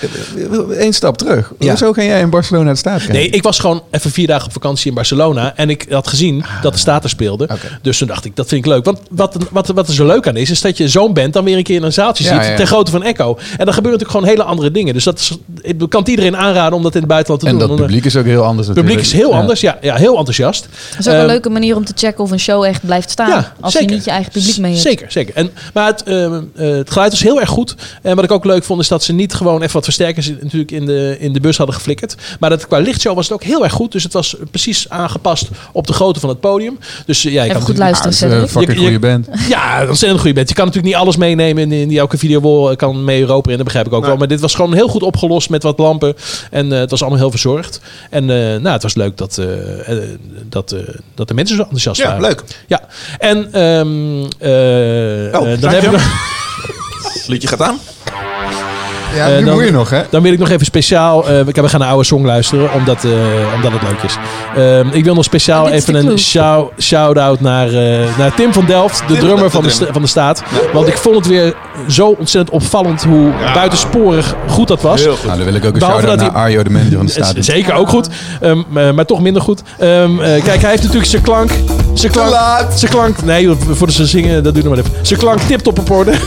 Eén stap terug. Ja. Hoezo ga jij in Barcelona naar de staat kijken? Nee, ik was gewoon even vier dagen op vakantie in Barcelona. En ik had gezien dat de Staten speelde. Oké. Dus toen dacht ik, dat vind ik leuk. Want wat, wat, wat er zo leuk aan is, is dat je zo'n band dan weer een keer in een zaaltje Ja, ziet. ja. Ten grootte van Echo. En dan gebeuren natuurlijk gewoon hele andere dingen. Dus dat is, ik kan het iedereen aanraden om dat in het buitenland te En doen. dat eh, publiek is ook heel anders Het publiek is heel Ja. anders. Ja, ja heel enthousiast. Dat is ook Ehm, een leuke manier om te checken of een show echt blijft staan. Ja, als zeker. je niet je eigen publiek mee hebt. Zeker, zeker. En, maar het, ehm, eh, het geluid was heel erg goed. En wat ik ook leuk vond, is dat ze niet gewoon even wat versterkers in- natuurlijk in de, in de bus hadden geflikkerd. Maar dat qua lichtshow was het ook heel erg goed. Dus het was precies aangepast op de grootte van het podium. Dus eh, ja, je Even kan goed natuurlijk- luisteren, is een goede band. Ja, een ontzettend goede band. Je kan natuurlijk niet alles meenemen in, in die elke video kan mee Europa in. Dat begrijp ik ook wel. Maar dit was gewoon heel goed opgelost met wat lampen. En eh, het was allemaal heel verzorgd. En eh, nou, het was leuk dat, eh, dat, eh, dat de mensen zo enthousiast Ja, waren. leuk. Ja, en ehm eh, Oh, dan dank heb je ik wel. nog... <laughs> Liedje gaat aan. Ja, nu dan- moet je nog, hè? Dan wil ik nog even speciaal... eh, we gaan een oude song luisteren, omdat, eh, omdat het leuk is. Ehm, ik wil nog speciaal even een shout-out naar, eh, naar Tim van Delft, de Tim, drummer de van de, van de staat. Want ik vond het weer zo ontzettend opvallend hoe buitensporig goed dat was. Heel goed. Nou, dan wil ik ook een shout-out dat naar Arjo, de manager van de <laughs> Is staat. Zeker ook goed, Ehm, maar, maar toch minder goed. Ehm, eh, kijk, hij heeft natuurlijk zijn klank. Zijn klank. laat. Zijn klank. Nee, voor ze zingen, dat doe ik nog maar even. Zijn klank tip-top op orde. <laughs>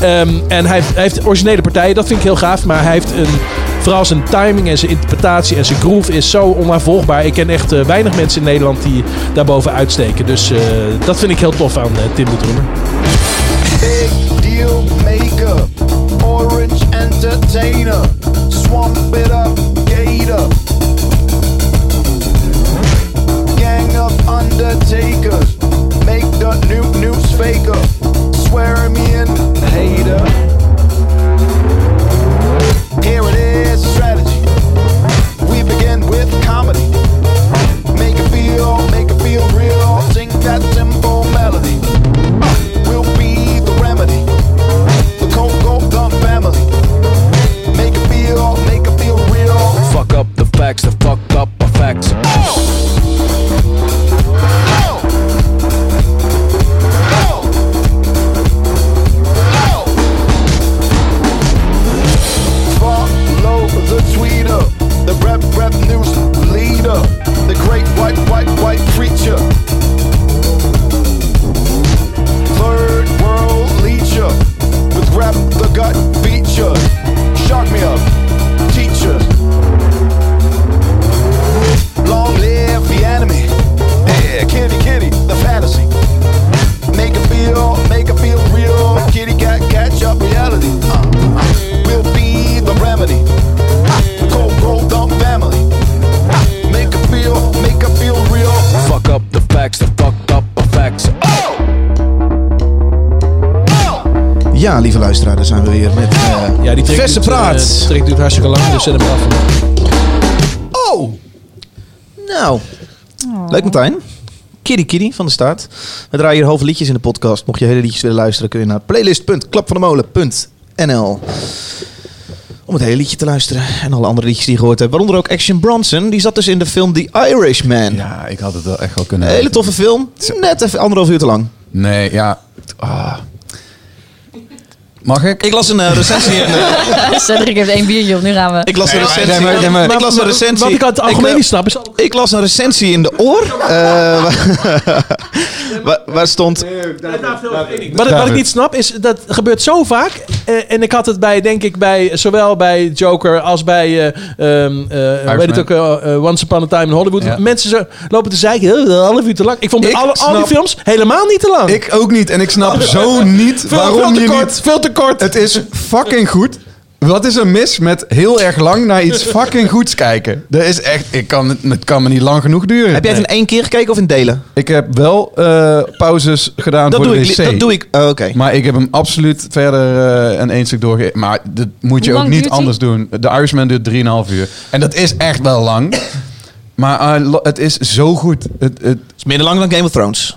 Ehm, en hij heeft, hij heeft originele partijen, dat vind ik heel gaaf. Maar hij heeft een. Vooral zijn timing en zijn interpretatie en zijn groove is zo onnavolgbaar. Ik ken echt eh, weinig mensen in Nederland die daarboven uitsteken. Dus eh, dat vind ik heel tof aan eh, Tim de Drummer. Deal maker, orange entertainer, swamp it up, gator. Gang of undertakers, make the new news faker, swear me in, hater. Here it Ja, lieve luisteraar, daar zijn we weer met eh Ja, die track verse duurt, eh, praat. die track duurt hartstikke lang, dus zet hem af. Oh! Nou, leuk Martijn. Kitty Kitty van de staat. We draaien hier halve liedjes in de podcast. Mocht je hele liedjes willen luisteren, kun je naar playlist.klapvandemolen.nl om het hele liedje te luisteren. En alle andere liedjes die je gehoord hebt. Waaronder ook Action Bronson. Die zat dus in de film The Irishman. Ja, ik had het wel echt wel kunnen Een hele toffe film. Net even anderhalf uur te lang. Nee, ja. Ah. Mag ik? Ik las een eh, recensie in... eh, <laughs> Cedric heeft één biertje op, nu gaan we. ik las een recensie... nee, maar- nee, maar- ik las een recensie... Wat ik uit het algemeen eh, niet snap is... Ik las een recensie in de oor. eh, <laughs> <laughs> waar, stond... Wat, ik- wat ik niet snap is, dat gebeurt zo vaak. Eh, en ik had het bij, denk ik, bij zowel bij Joker als bij, eh ehm, eh, weet het ook, Once Upon a Time in Hollywood. Ja. Mensen zo, lopen te zeiken, "Eh, een half uur te lang. Ik vond Ik alle, al die films helemaal niet te lang. Ik ook niet. En ik snap zo niet <laughs> veel, waarom veel te je kort, niet... veel te kort. Het is fucking goed. Wat is er mis met heel erg lang naar iets <laughs> fucking goeds kijken? Dat is echt... Ik kan, het- kan me niet lang genoeg duren. Heb jij het in één keer gekeken of in delen? Ik heb wel eh, pauzes gedaan Dat voor doe, de ik, wc. dat doe ik. oh, Oké. Maar ik heb hem absoluut verder eh een één stuk doorgegeven. Maar dat moet je ook niet anders doen. De Irishman duurt 3,5 uur. En dat is echt wel lang. <coughs> maar eh, het is zo goed. Het, het, Het is minder lang dan Game of Thrones.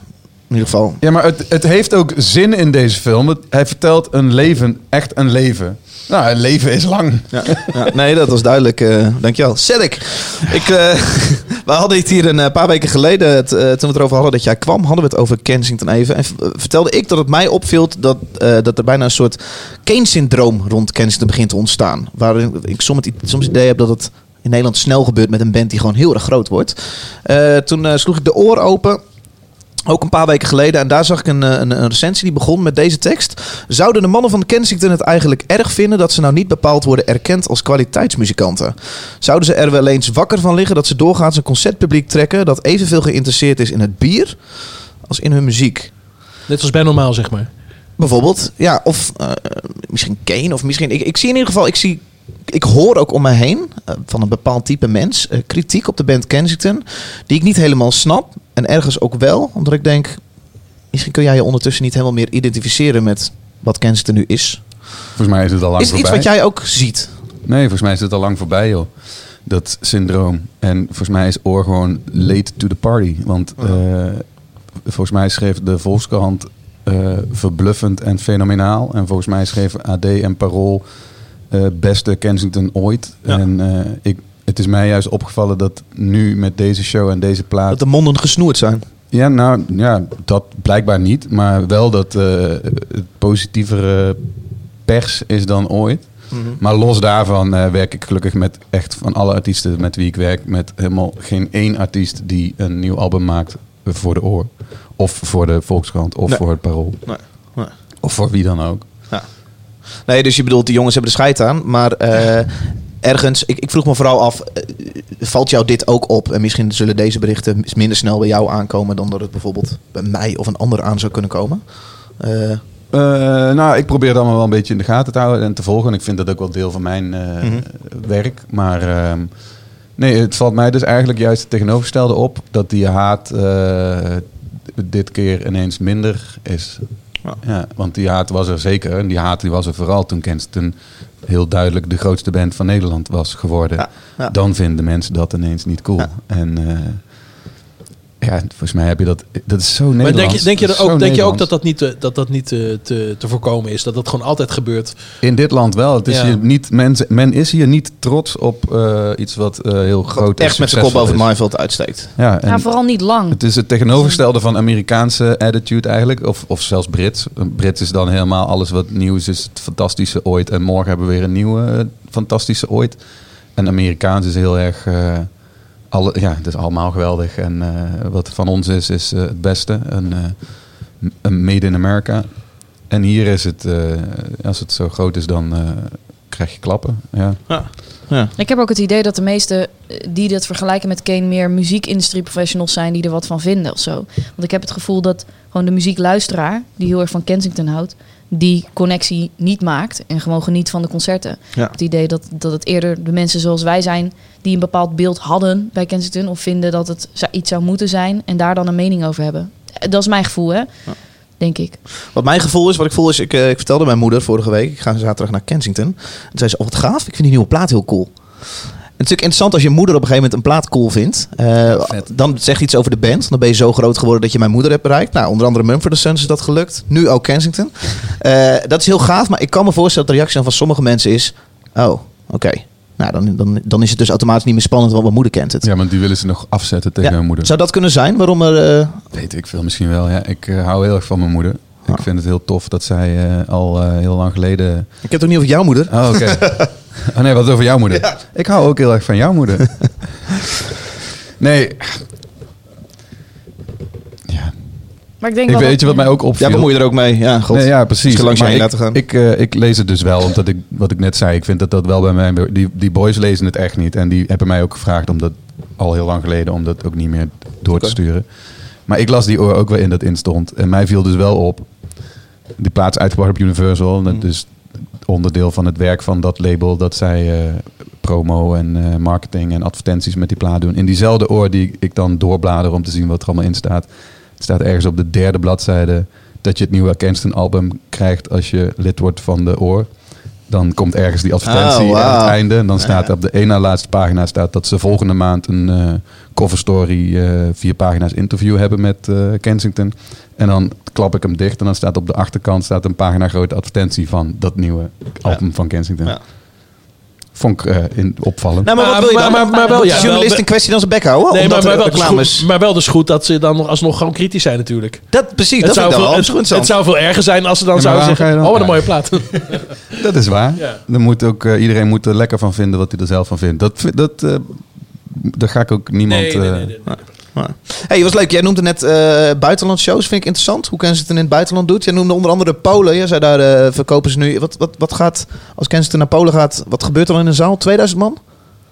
In ieder geval. ja, maar het, het heeft ook zin in deze film. Hij vertelt een leven, echt een leven. Nou, een leven is lang. Ja, ja, nee, dat was duidelijk. eh dankjewel. Cedric, ik, eh, <laughs> we hadden het hier een eh, paar weken geleden, het, toen we het erover hadden dat jij kwam, hadden we het over Kensington even. En vertelde ik dat het mij opviel dat, dat er bijna een soort Kane-syndroom rond Kensington begint te ontstaan. Waarin ik soms het, soms het idee heb dat het in Nederland snel gebeurt met een band die gewoon heel erg groot wordt. Toen sloeg ik de oor open. Ook een paar weken geleden. En daar zag ik een, eh, een, een recensie die begon met deze tekst. Zouden de mannen van Kensington het eigenlijk erg vinden dat ze nou niet bepaald worden erkend als kwaliteitsmuzikanten? Zouden ze er wel eens wakker van liggen dat ze doorgaans een concertpubliek trekken dat evenveel geïnteresseerd is in het bier als in hun muziek? Net als bij normaal, zeg maar. Bijvoorbeeld, ja, of eh, misschien Kane, of misschien. Ik, ik zie in ieder geval, ik zie. Ik hoor ook om me heen eh, van een bepaald type mens kritiek op de band Kensington, die ik niet helemaal snap. En ergens ook wel, omdat ik denk, misschien kun jij je ondertussen niet helemaal meer identificeren met wat Kensington nu is. Volgens mij is het al lang Is het iets voorbij. wat jij ook ziet? Nee, volgens mij is het al lang voorbij, joh. Dat syndroom. En volgens mij is Oor gewoon late to the party. Want eh, volgens mij schreef de Volkskrant eh, verbluffend en fenomenaal. En volgens mij schreef AD en Parool eh, beste Kensington ooit. Ja. En ik, het is mij juist opgevallen dat nu met deze show en deze plaat... Dat de monden gesnoerd zijn. Ja, nou ja, dat blijkbaar niet. Maar wel dat eh, het positievere pers is dan ooit. Mhm. Maar los daarvan eh, werk ik gelukkig met echt van alle artiesten met wie ik werk, met helemaal geen één artiest die een nieuw album maakt voor de oor. Of voor de Volkskrant, of Nee. voor het Parool. Nee. Nee. Of voor wie dan ook. Nee, dus je bedoelt, die jongens hebben de scheid aan. Maar eh, <laughs> ergens, ik, ik vroeg me vooral af, eh, valt jou dit ook op? En misschien zullen deze berichten minder snel bij jou aankomen dan dat het bijvoorbeeld bij mij of een ander aan zou kunnen komen. Eh, Eh, nou, ik probeer het allemaal wel een beetje in de gaten te houden en te volgen. En ik vind dat ook wel deel van mijn eh, Mhm. werk. Maar ehm, nee, het valt mij dus eigenlijk juist het tegenovergestelde op. Dat die haat eh, dit keer ineens minder is. Ja. Ja, want die haat was er zeker. En die haat die was er vooral toen Kensington heel duidelijk de grootste band van Nederland was geworden. Ja, ja. Dan vinden mensen dat ineens niet cool. Ja. En eh, ja, volgens mij heb je dat... Dat is zo Maar Nederlands. denk je, denk je, Dat is ook, denk je ook dat dat niet, te, dat dat niet te, te, te voorkomen is? Dat dat gewoon altijd gebeurt? In dit land wel. Het is Ja. hier niet, mensen, men is hier niet trots op eh, iets wat eh, heel groot en echt met zijn kop boven het is. maaiveld uitsteekt. Ja, en Ja, vooral niet lang. het is het tegenovergestelde van Amerikaanse attitude eigenlijk. Of, of zelfs Brits. Een Brits is dan helemaal alles wat nieuw is, is het fantastische ooit. En morgen hebben we weer een nieuwe eh, fantastische ooit. En Amerikaans is heel erg... eh, alle, ja, het is allemaal geweldig. En eh, wat van ons is, is eh, het beste. Een, eh, een made in America. En hier is het, eh, als het zo groot is, dan eh, krijg je klappen. Ja. Ja. Ik heb ook het idee dat de meesten die dat vergelijken met Kane meer muziekindustrie professionals zijn die er wat van vinden of zo. Want ik heb het gevoel dat gewoon de muziekluisteraar, die heel erg van Kensington houdt, die connectie niet maakt en gewoon geniet van de concerten. Ja. Het idee dat, dat het eerder de mensen zoals wij zijn die een bepaald beeld hadden bij Kensington of vinden dat het iets zou moeten zijn en daar dan een mening over hebben. Eh, Dat is mijn gevoel, hè? Denk ik. Wat mijn gevoel is, wat ik voel is, ik, eh, ik vertelde mijn moeder vorige week, ik ga zaterdag naar Kensington. En zei ze, oh wat gaaf, ik vind die nieuwe plaat heel cool. En het is natuurlijk interessant als je moeder op een gegeven moment een plaat cool vindt. Eh, dan zegt iets over de band. Dan ben je zo groot geworden dat je mijn moeder hebt bereikt. Nou, onder andere Mumford Sons is dat gelukt. Nu ook Kensington. <laughs> Eh, dat is heel gaaf, maar ik kan me voorstellen dat de reactie van sommige mensen is... Oh, oké. Nou, dan, dan, dan is het dus automatisch niet meer spannend, want mijn moeder kent het. ja, want die willen ze nog afzetten tegen Ja. hun moeder. Zou dat kunnen zijn waarom er... eh, Weet ik veel, misschien wel. Ja. Ik hou heel erg van mijn moeder. Ik vind het heel tof dat zij eh, al eh, heel lang geleden... Ik heb het ook niet over jouw moeder. Oh, oké. <laughs> oh nee, wat over jouw moeder. Ik hou ook heel erg van jouw moeder. <laughs> nee, Maar ik denk ik wel weet dat- je wat mij ook opviel. Ja, bemoei je er ook mee. Ja, god. Nee, ja, precies. Misschien langs je laten gaan. Ik, eh, ik lees het dus wel, omdat ik, wat ik net zei, ik vind dat dat wel bij mij... Die, die boys lezen het echt niet. En die hebben mij ook gevraagd om dat al heel lang geleden, om dat ook niet meer door te sturen. Maar ik las die oor ook wel in dat in stond. En mij viel dus wel op, die plaats uitgebracht op Universal. En dat is onderdeel van het werk van dat label, dat zij eh, promo en eh, marketing en advertenties met die plaat doen. In diezelfde oor die ik dan doorblader om te zien wat er allemaal in staat. Het staat ergens op de derde bladzijde dat je het nieuwe Kenston album krijgt als je lid wordt van de oor. Dan komt ergens die advertentie Oh, wauw. aan het einde. En dan staat op de ene na laatste pagina staat dat ze volgende maand een eh, cover story, eh, vier pagina's interview hebben met eh, Kensington. En dan klap ik hem dicht en dan staat op de achterkant staat een pagina grote advertentie van dat nieuwe album van Kensington. Vond ik eh, in, opvallend. Nou, maar wat wil je dan? maar, maar wel, Moet ja, de journalist wel- in kwestie dan zijn bek houden? Nee, maar, maar, wel dus goed, maar wel dus goed dat ze dan nog alsnog gewoon kritisch zijn natuurlijk. Dat, precies, het dat zou veel, het, zou veel erger zijn als ze dan Ja, zouden zeggen... Oh, wat een mooie plaat. <laughs> <laughs> Dat is waar. Ja. Dan moet ook, eh, iedereen moet er lekker van vinden wat hij er zelf van vindt. Dat, dat, eh, daar ga ik ook niemand... Nee, nee, eh, nee, nee, Hey, was leuk. Jij noemde net eh buitenland shows. Vind ik interessant. Hoe Kensington in het buitenland doet. Jij noemde onder andere Polen. Jij zei daar eh, verkopen ze nu. Wat, wat, wat gaat, als Kensington naar Polen gaat, wat gebeurt er dan in een zaal? 2000 man?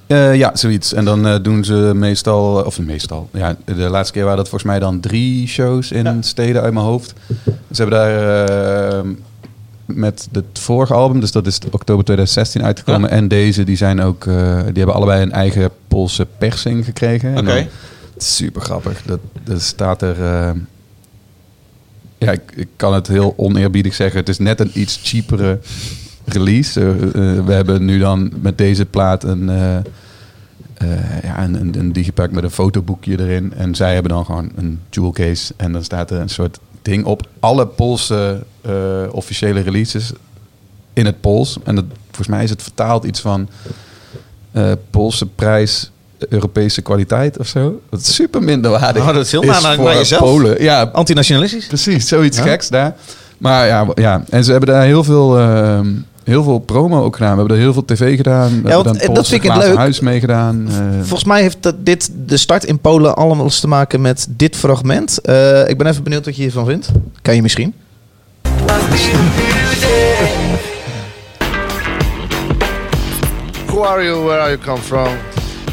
Eh, ja, zoiets. En dan eh, doen ze meestal, of meestal, ja, de laatste keer waren dat volgens mij dan drie shows in steden uit mijn hoofd. Ze hebben daar eh, met het vorige album, dus dat is oktober 2016 uitgekomen, en deze, die zijn ook, eh, die hebben allebei een eigen Poolse persing gekregen. En Oké. Super grappig. Dat, staat er. eh, ja, ik, kan het heel oneerbiedig zeggen. Het is net een iets cheapere release. Eh, eh, we hebben nu dan met deze plaat een, ja, een, een, een digipack met een fotoboekje erin. En zij hebben dan gewoon een jewel case. En dan staat er een soort ding op. Alle Poolse officiële releases in het Pools. En dat, volgens mij is het vertaald iets van eh, Poolse prijs, Europese kwaliteit of zo. Dat is super minderwaardig. Oh, dat is heel is naar, naar, voor naar jezelf. Polen. Ja, Antinationalistisch. Precies, zoiets Ja. geks daar. Maar ja, ja, en ze hebben daar heel veel, ehm, heel veel promo ook gedaan. We hebben er heel veel tv gedaan. We hebben want, dan dat vind ik het leuk. huis meegedaan. eh. Volgens mij heeft dat, dit de start in Polen allemaal eens te maken met dit fragment. Eh, ik ben even benieuwd wat je hiervan vindt. Kan je misschien? Who are you? Where are you come from?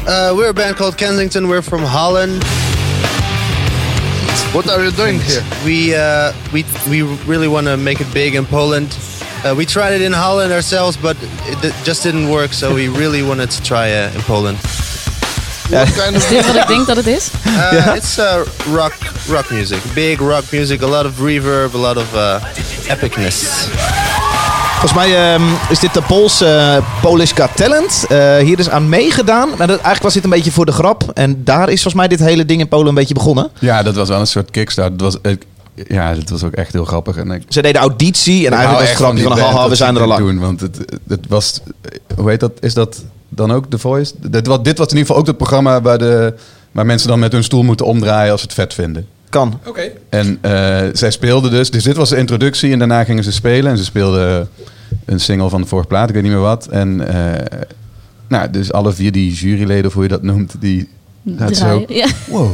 Uh, we're a band called Kensington. We're from Holland. What are you doing here? We uh, we we really want to make it big in Poland. Uh, we tried it in Holland ourselves, but it d- just didn't work. So we <laughs> really wanted to try uh, in Poland. What kind Is dit wat ik denk dat het is? <laughs> Uh, It's uh, rock rock music, big rock music. A lot of reverb, a lot of uh, epicness. Volgens mij ehm, is dit de Poolse eh, Polish Got Talent. Eh, hier is aan meegedaan. Maar dat, eigenlijk was dit een beetje voor de grap. En daar is volgens mij dit hele ding in Polen een beetje begonnen. Ja, dat was wel een soort kickstart. Dat was, ik- ja, dat was ook echt heel grappig. En ik, Ze deden auditie en eigenlijk was het grapje van... Haha, dat we zijn er al lang. Doen, want het, het was, hoe heet dat? Is dat dan ook The Voice? Dit was, dit was in ieder geval ook het programma waar, de, waar mensen dan met hun stoel moeten omdraaien als ze het vet vinden. Kan. Oké. En eh, zij speelden dus, dus dit was de introductie en daarna gingen ze spelen. En ze speelden een single van de vorige plaat, ik weet niet meer wat. En eh, nou, dus alle vier die juryleden, of hoe je dat noemt, die zaten zo... Ja. Wow,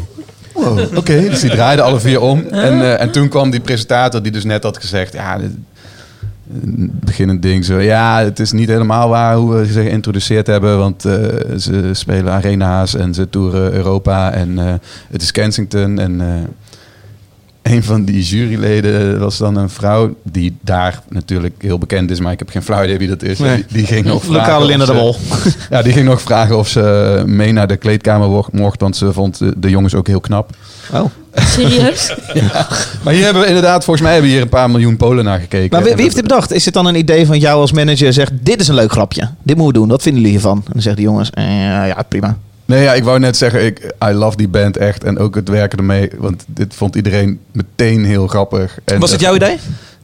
wow, oké. <laughs> Dus die draaiden alle vier om. En, eh, en toen kwam die presentator die dus net had gezegd... Ja, dit- een beginnend ding zo. Ja, het is niet helemaal waar hoe we ze geïntroduceerd hebben. Want eh, ze spelen arena's en ze toeren Europa. En eh, het is Kensington. En eh, een van die juryleden was dan een vrouw die daar natuurlijk heel bekend is. Maar ik heb geen flauw idee wie dat is. Nee. Die, die ging nog Lokale vragen of Linda de ze- Mol. <laughs> Ja, die ging nog vragen of ze mee naar de kleedkamer mocht. Want ze vond de- de jongens ook heel knap. Oh. Serieus? <laughs> Ja. Maar hier hebben we inderdaad, volgens mij hebben hier een paar miljoen Polen naar gekeken. Maar wie, heeft dit bedacht? Is het dan een idee van jou als manager? Zegt, dit is een leuk grapje. Dit moeten we doen. Wat vinden jullie hiervan? En dan zeggen die jongens, eh, ja, prima. Nee, ja, ik wou net zeggen, ik, I love die band echt. En ook het werken ermee. Want dit vond iedereen meteen heel grappig. En Was het jouw idee?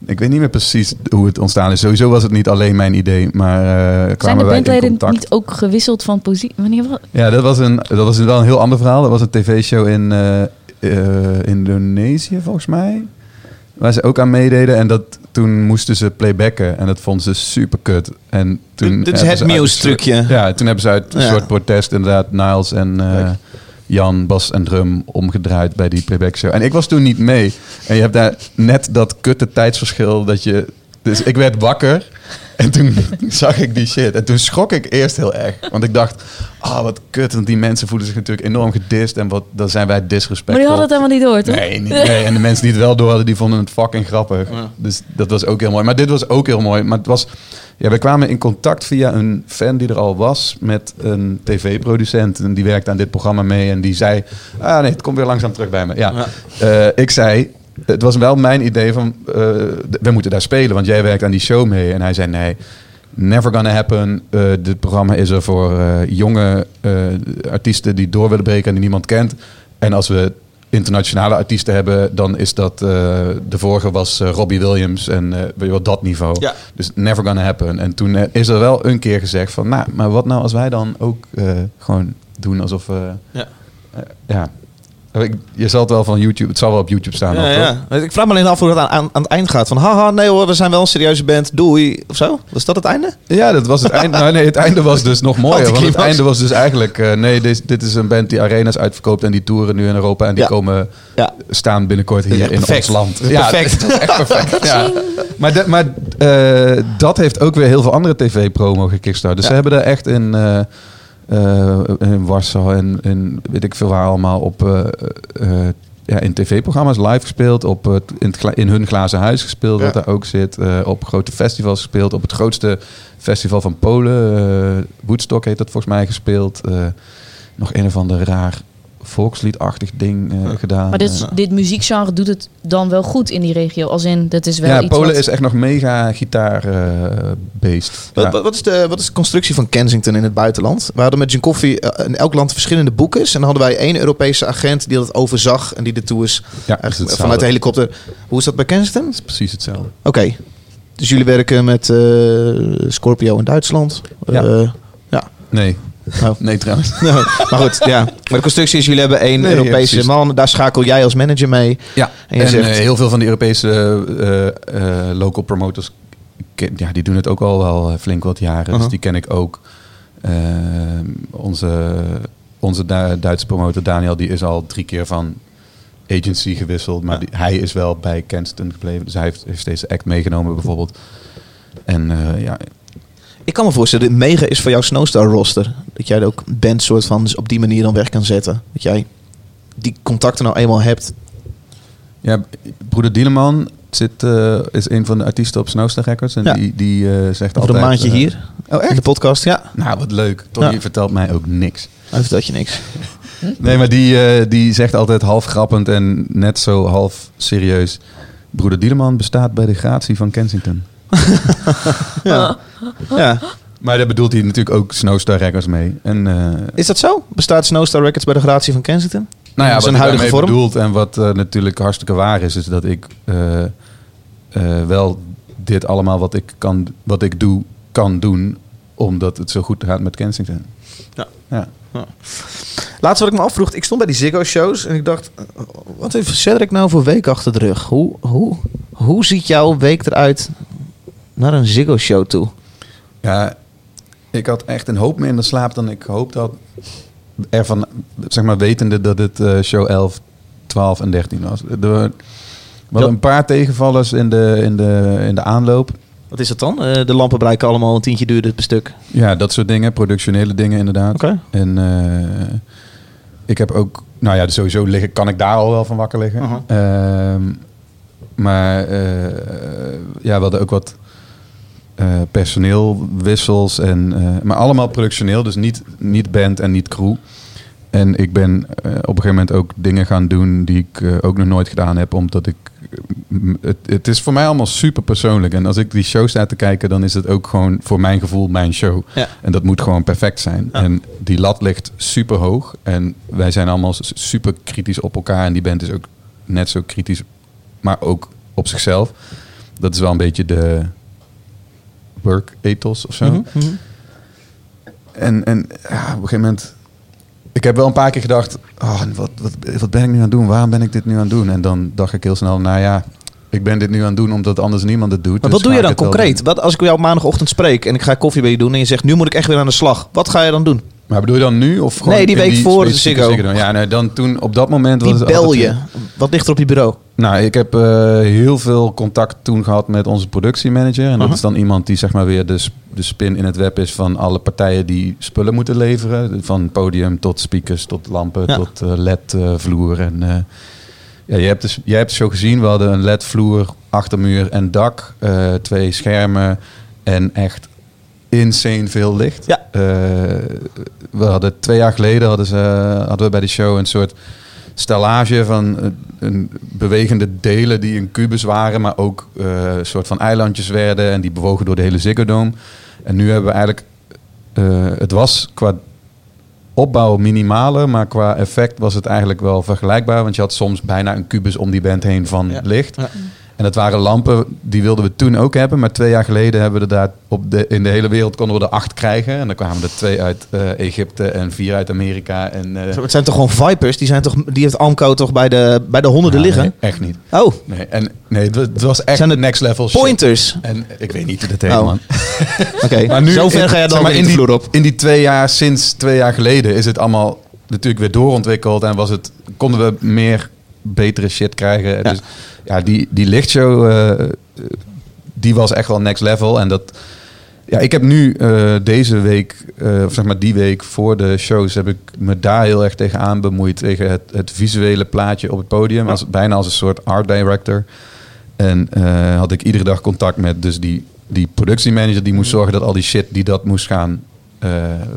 Ik weet niet meer precies hoe het ontstaan is. Sowieso was het niet alleen mijn idee, maar eh Zijn kwamen de wij in bandleden contact. niet ook gewisseld van positie? Wanneer was Ja, dat was, een, dat was wel een heel ander verhaal. Dat was een tv-show in eh, eh, Indonesië, volgens mij. Waar ze ook aan meededen. En dat, toen moesten ze playbacken. En dat vonden ze super kut. En toen Dit- is het ze uit Muse een soort- trucje. Ja, toen hebben ze uit een Ja. soort protest inderdaad Niles en eh, Jan, bas en drum omgedraaid bij die playback show. En ik was toen niet mee. En je hebt daar net dat kutte tijdsverschil dat je... Dus ik werd wakker en toen <laughs> zag ik die shit. En toen schrok ik eerst heel erg. Want ik dacht, ah wat kut. Want die mensen voelen zich natuurlijk enorm gedist. En wat, dan zijn wij disrespectvol. Maar die hadden het helemaal niet door, toch? Nee, niet, nee, en de mensen die het wel door hadden, die vonden het fucking grappig. Dus dat was ook heel mooi. Maar dit was ook heel mooi. Maar het was, ja, we kwamen in contact via een fan die er al was met een tv-producent. En die werkte aan dit programma mee. En die zei, ah nee, het komt weer langzaam terug bij me. Ja. Eh, ik zei, het was wel mijn idee van, eh, we moeten daar spelen. Want jij werkt aan die show mee. En hij zei, nee, never gonna happen. Eh, dit programma is er voor eh, jonge artiesten die door willen breken en die niemand kent. En als we internationale artiesten hebben, dan is dat... de vorige was Robbie Williams en weet je wel, dat niveau. Ja. Dus never gonna happen. En toen is er wel een keer gezegd van... Nou, maar wat nou als wij dan ook gewoon doen alsof we... Ja. ja. Ik- Je zal het wel van YouTube... Het zal wel op YouTube staan. Ja, ja. toch? Ik vraag me alleen af hoe dat aan, aan, aan het eind gaat. Van haha, nee hoor, we zijn wel een serieuze band. Doei. Of zo? Was dat het einde? Ja, dat was het einde. Nou, nee, het einde was dus nog mooier. <laughs> Want het einde was dus eigenlijk... eh, nee, dit, dit is een band die arena's uitverkoopt... en die toeren nu in Europa... en die Ja. komen Ja. staan binnenkort hier in ons land. <laughs> Is perfect. echt perfect. ja. Maar, de- maar eh, dat heeft ook weer heel veel andere tv-promo gekickstart. Dus Ja. ze hebben er echt in... eh, eh, in Warschau en in weet ik veel waar allemaal op... eh, eh, ja, in tv-programma's live gespeeld, op het, in, het, in hun glazen huis gespeeld, Ja. wat daar ook zit. eh, op grote festivals gespeeld, op het grootste festival van Polen, eh, Woodstock heet dat volgens mij gespeeld. eh, nog een of ander raar volksliedachtig ding eh, gedaan. Maar dit, is- Eh, dit muziekgenre doet het dan wel goed in die regio. Als in, dat is wel ja, iets Polen wat- is echt nog mega gitaar-based. Wat, wat, wat is de, wat is de constructie van Kensington in het buitenland? We hadden met Jim Coffee eh, in elk land verschillende boekens. En dan hadden wij één Europese agent die dat overzag en die de tours Ja, echt hetzelfde. vanuit de helikopter. Hoe is dat bij Kensington? precies hetzelfde. Oké. Dus jullie werken met eh, Scorpio in Duitsland. Ja. Eh, ja. Nee. Oh. Nee, trouwens. <laughs> Nou, maar goed, ja. Maar de constructie is, jullie hebben één Nee, Europese man. Daar schakel jij als manager mee. Ja, En en, je zegt- eh, heel veel van die Europese eh, eh, local promoters, ja, die doen het ook al wel flink wat jaren. Uh-huh. Dus die ken ik ook. Onze onze Du- Duitse promotor Daniel, die is al drie keer van agency gewisseld. Maar die- hij is wel bij Kenston gebleven. Dus hij heeft, heeft steeds de act meegenomen bijvoorbeeld. En ja, Ik kan me voorstellen, mega is voor jouw Snowstar roster. Dat jij ook band soort van dus op die manier dan weg kan zetten. Dat jij die contacten nou eenmaal hebt. Ja, broeder Dieleman zit, eh, is een van de artiesten op Snowstar Records. En Ja. die, die eh, zegt Over altijd... een maandje eh, hier. Oh, echt? In de podcast, ja. Nou, wat leuk. Tony Ja. vertelt mij ook niks. Hij vertelt je niks. <laughs> Nee, maar die, die zegt altijd half grappend en net zo half serieus. Broeder Dieleman bestaat bij de gratie van Kensington. Ja. ja. Maar daar bedoelt hij natuurlijk ook Snowstar Records mee. En, eh, Is dat zo? Bestaat Snowstar Records bij de gratie van Kensington? nou ja, wat zijn huidige vorm? bedoelt en wat eh, natuurlijk hartstikke waar is, is dat ik eh, eh, wel dit allemaal wat ik, kan, wat ik doe, kan doen, omdat het zo goed gaat met Kensington. Ja. ja. Laatst wat ik me afvroeg, ik stond bij die Ziggo-shows en ik dacht, wat heeft Cedric nou voor week achter de rug? Hoe, hoe, hoe ziet jouw week eruit naar een Ziggo-show toe? Ja, ik had echt een hoop minder slaap dan ik gehoopt had. Ervan, zeg maar, wetende dat het eh, show 11, 12 en 13 was. Er waren een paar tegenvallers in de, in de, in de aanloop. Wat is het dan? Eh, de lampen bereiken allemaal een tientje duurder per stuk. Ja, dat soort dingen. Productionele dingen inderdaad. Oké. En eh, ik heb ook... Nou ja, sowieso liggen, kan ik daar al wel van wakker liggen. Ehm, maar ja, we hadden ook wat eh, personeelwissels. En, eh, maar allemaal productioneel. Dus niet, niet band en niet crew. En ik ben eh, op een gegeven moment ook dingen gaan doen die ik ook nog nooit gedaan heb. Omdat ik. Het, het is voor mij allemaal super persoonlijk. En als ik die show sta te kijken, dan is het ook gewoon voor mijn gevoel mijn show. Ja. En dat moet gewoon perfect zijn. Ja. En die lat ligt super hoog. En wij zijn allemaal super kritisch op elkaar. En die band is ook net zo kritisch, maar ook op zichzelf. Dat is wel een beetje de work ethos of zo. Mhm. En, en ja, op een gegeven moment... Ik heb wel een paar keer gedacht... Oh, wat, wat, wat ben ik nu aan het doen? Waarom ben ik dit nu aan het doen? En dan dacht ik heel snel... Nou ja, ik ben dit nu aan het doen omdat anders niemand het doet. Maar dus wat doe je dan concreet? Wat, als ik jou op maandagochtend spreek en ik ga koffie bij je doen en je zegt nu moet ik echt weer aan de slag. Wat ga je dan doen? Maar bedoel je dan nu of gewoon Nee, die in week voor de specifieke Ziggo. Ziggo? Ja, nee, dan toen op dat moment was het bel altijd- je? Wat ligt er op je bureau? Nou, ik heb eh, heel veel contact toen gehad met onze productiemanager. En dat Aha. is dan iemand die zeg maar weer de, sp- de spin in het web is van alle partijen die spullen moeten leveren. Van podium tot speakers, tot lampen, Ja. tot eh, LED-vloer. en eh, ja, je hebt dus, jij hebt show gezien. We hadden een LED-vloer, achtermuur en dak. eh, twee schermen en echt insane veel licht. Ja. Eh, we hadden twee jaar geleden hadden, ze, hadden we bij de show een soort stellage van eh, een bewegende delen die een kubus waren, maar ook eh, een soort van eilandjes werden en die bewogen door de hele Ziggo Dome. En nu hebben we eigenlijk, eh, het was qua opbouw minimale, maar qua effect was het eigenlijk wel vergelijkbaar, want je had soms bijna een kubus om die band heen van licht. En dat waren lampen, die wilden we toen ook hebben. Maar twee jaar geleden hebben we er daar op de, in de hele wereld konden we er acht krijgen. En dan kwamen er twee uit eh, Egypte en vier uit Amerika. En, eh, Het zijn toch gewoon Vipers? Die, zijn toch, die heeft Amco toch bij de, bij de honderden liggen? nee, echt niet. Oh. Nee, en, nee het, was, het was echt Zijn het next level shit. pointers? En ik weet niet hoe dat heet, Oh. man. <laughs> Oké, Maar nu, zover in- ga jij dan maar, in de die, vloer op. In die twee jaar, sinds twee jaar geleden, is het allemaal natuurlijk weer doorontwikkeld. En was het, konden we meer betere shit krijgen. Dus ja, die, die lichtshow, eh, die was echt wel next level. En dat... Ja, ik heb nu eh, deze week, eh, of zeg maar die week voor de shows, heb ik me daar heel erg tegenaan bemoeid. Tegen het, het visuele plaatje op het podium. Als, bijna als een soort art director. En had ik iedere dag contact met dus die, die productiemanager die moest zorgen dat al die shit die dat moest gaan eh,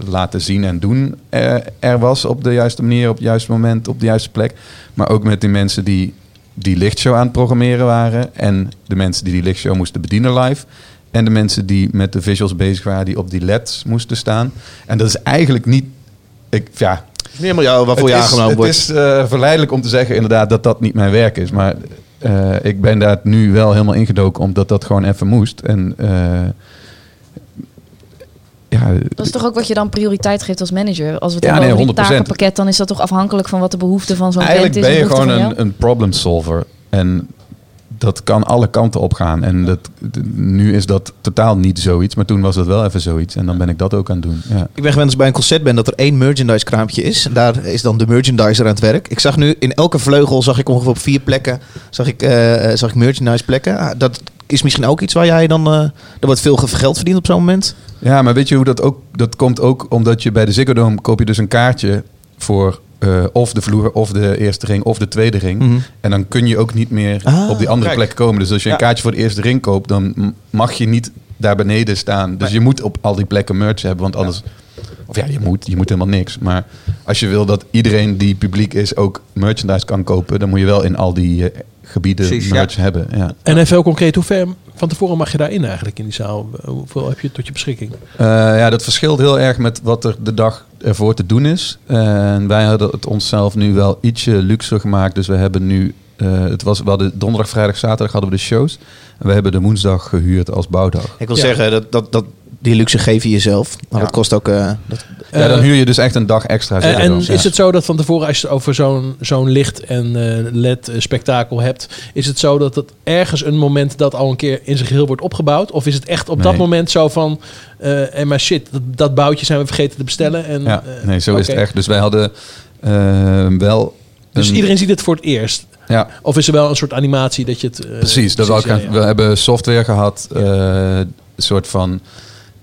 laten zien en doen er, er was op de juiste manier, op het juiste moment, op de juiste plek. Maar ook met die mensen die die lichtshow aan het programmeren waren en de mensen die die lichtshow moesten bedienen live. En de mensen die met de visuals bezig waren, die op die LED's moesten staan. En dat is eigenlijk niet. Ik, ja, Niet helemaal jou waarvoor je het aangenomen wordt. Het is eh, verleidelijk om te zeggen inderdaad dat dat niet mijn werk is. Maar eh, ik ben daar nu wel helemaal ingedoken omdat dat gewoon even moest. En eh, ja, Dat is toch ook wat je dan prioriteit geeft als manager? Als we het Ja, nee, over 100%. takenpakket, dan is dat toch afhankelijk van wat de behoefte van zo'n band is. eigenlijk ben en je gewoon een, een problem solver. En dat kan alle kanten op gaan. En dat, nu is dat totaal niet zoiets. Maar toen was dat wel even zoiets. En dan ben ik dat ook aan het doen. Ja. Ik ben gewend als bij een concert ben dat er één merchandise kraampje is. En daar is dan de merchandiser aan het werk. Ik zag nu in elke vleugel zag ik ongeveer op vier plekken zag ik, eh, zag ik merchandise plekken. Ah, Dat is misschien ook iets waar jij dan. eh er wordt veel ge- geld verdiend op zo'n moment. Ja, maar weet je hoe dat ook... Dat komt ook omdat je bij de Ziggo Dome koop je dus een kaartje voor... eh, of de vloer, of de eerste ring, of de tweede ring. Mhm. En dan kun je ook niet meer Ah, op die andere kijk. plekken komen. Dus als je een kaartje voor de eerste ring koopt... dan mag je niet daar beneden staan. Dus je moet op al die plekken merch hebben. Want anders... Of ja, je moet, je moet helemaal niks. Maar als je wil dat iedereen die publiek is ook merchandise kan kopen... dan moet je wel in al die eh, gebieden Precies, merch hebben. Ja. En even heel concreet, hoe ver van tevoren mag je daarin eigenlijk in die zaal? Hoeveel heb je tot je beschikking? Eh, ja, dat verschilt heel erg met wat er de dag ervoor te doen is. En wij hadden het onszelf nu wel ietsje luxer gemaakt. Dus we hebben nu, eh, het was, we hadden donderdag, vrijdag, zaterdag hadden we de shows. En we hebben de woensdag gehuurd als bouwdag. Ik wil zeggen dat, dat, dat die luxe geef je jezelf. Maar Ja. dat kost ook. eh, dat, Ja, dan huur je dus echt een dag extra. En, Ziggo en. Ja. is het zo dat van tevoren, als je het over zo'n zo'n licht- en eh, LED-spektakel hebt, is het zo dat het ergens een moment dat al een keer in zijn geheel wordt opgebouwd? Of is het echt op dat moment zo van, eh en maar shit, dat, dat boutje zijn we vergeten te bestellen? En, Ja, eh, nee, zo is het echt. Dus wij hadden eh, wel... Dus een- iedereen ziet het voor het eerst? Ja. Of is er wel een soort animatie dat je het... eh, Precies, dat ja, ja. we hebben software gehad. eh, een soort van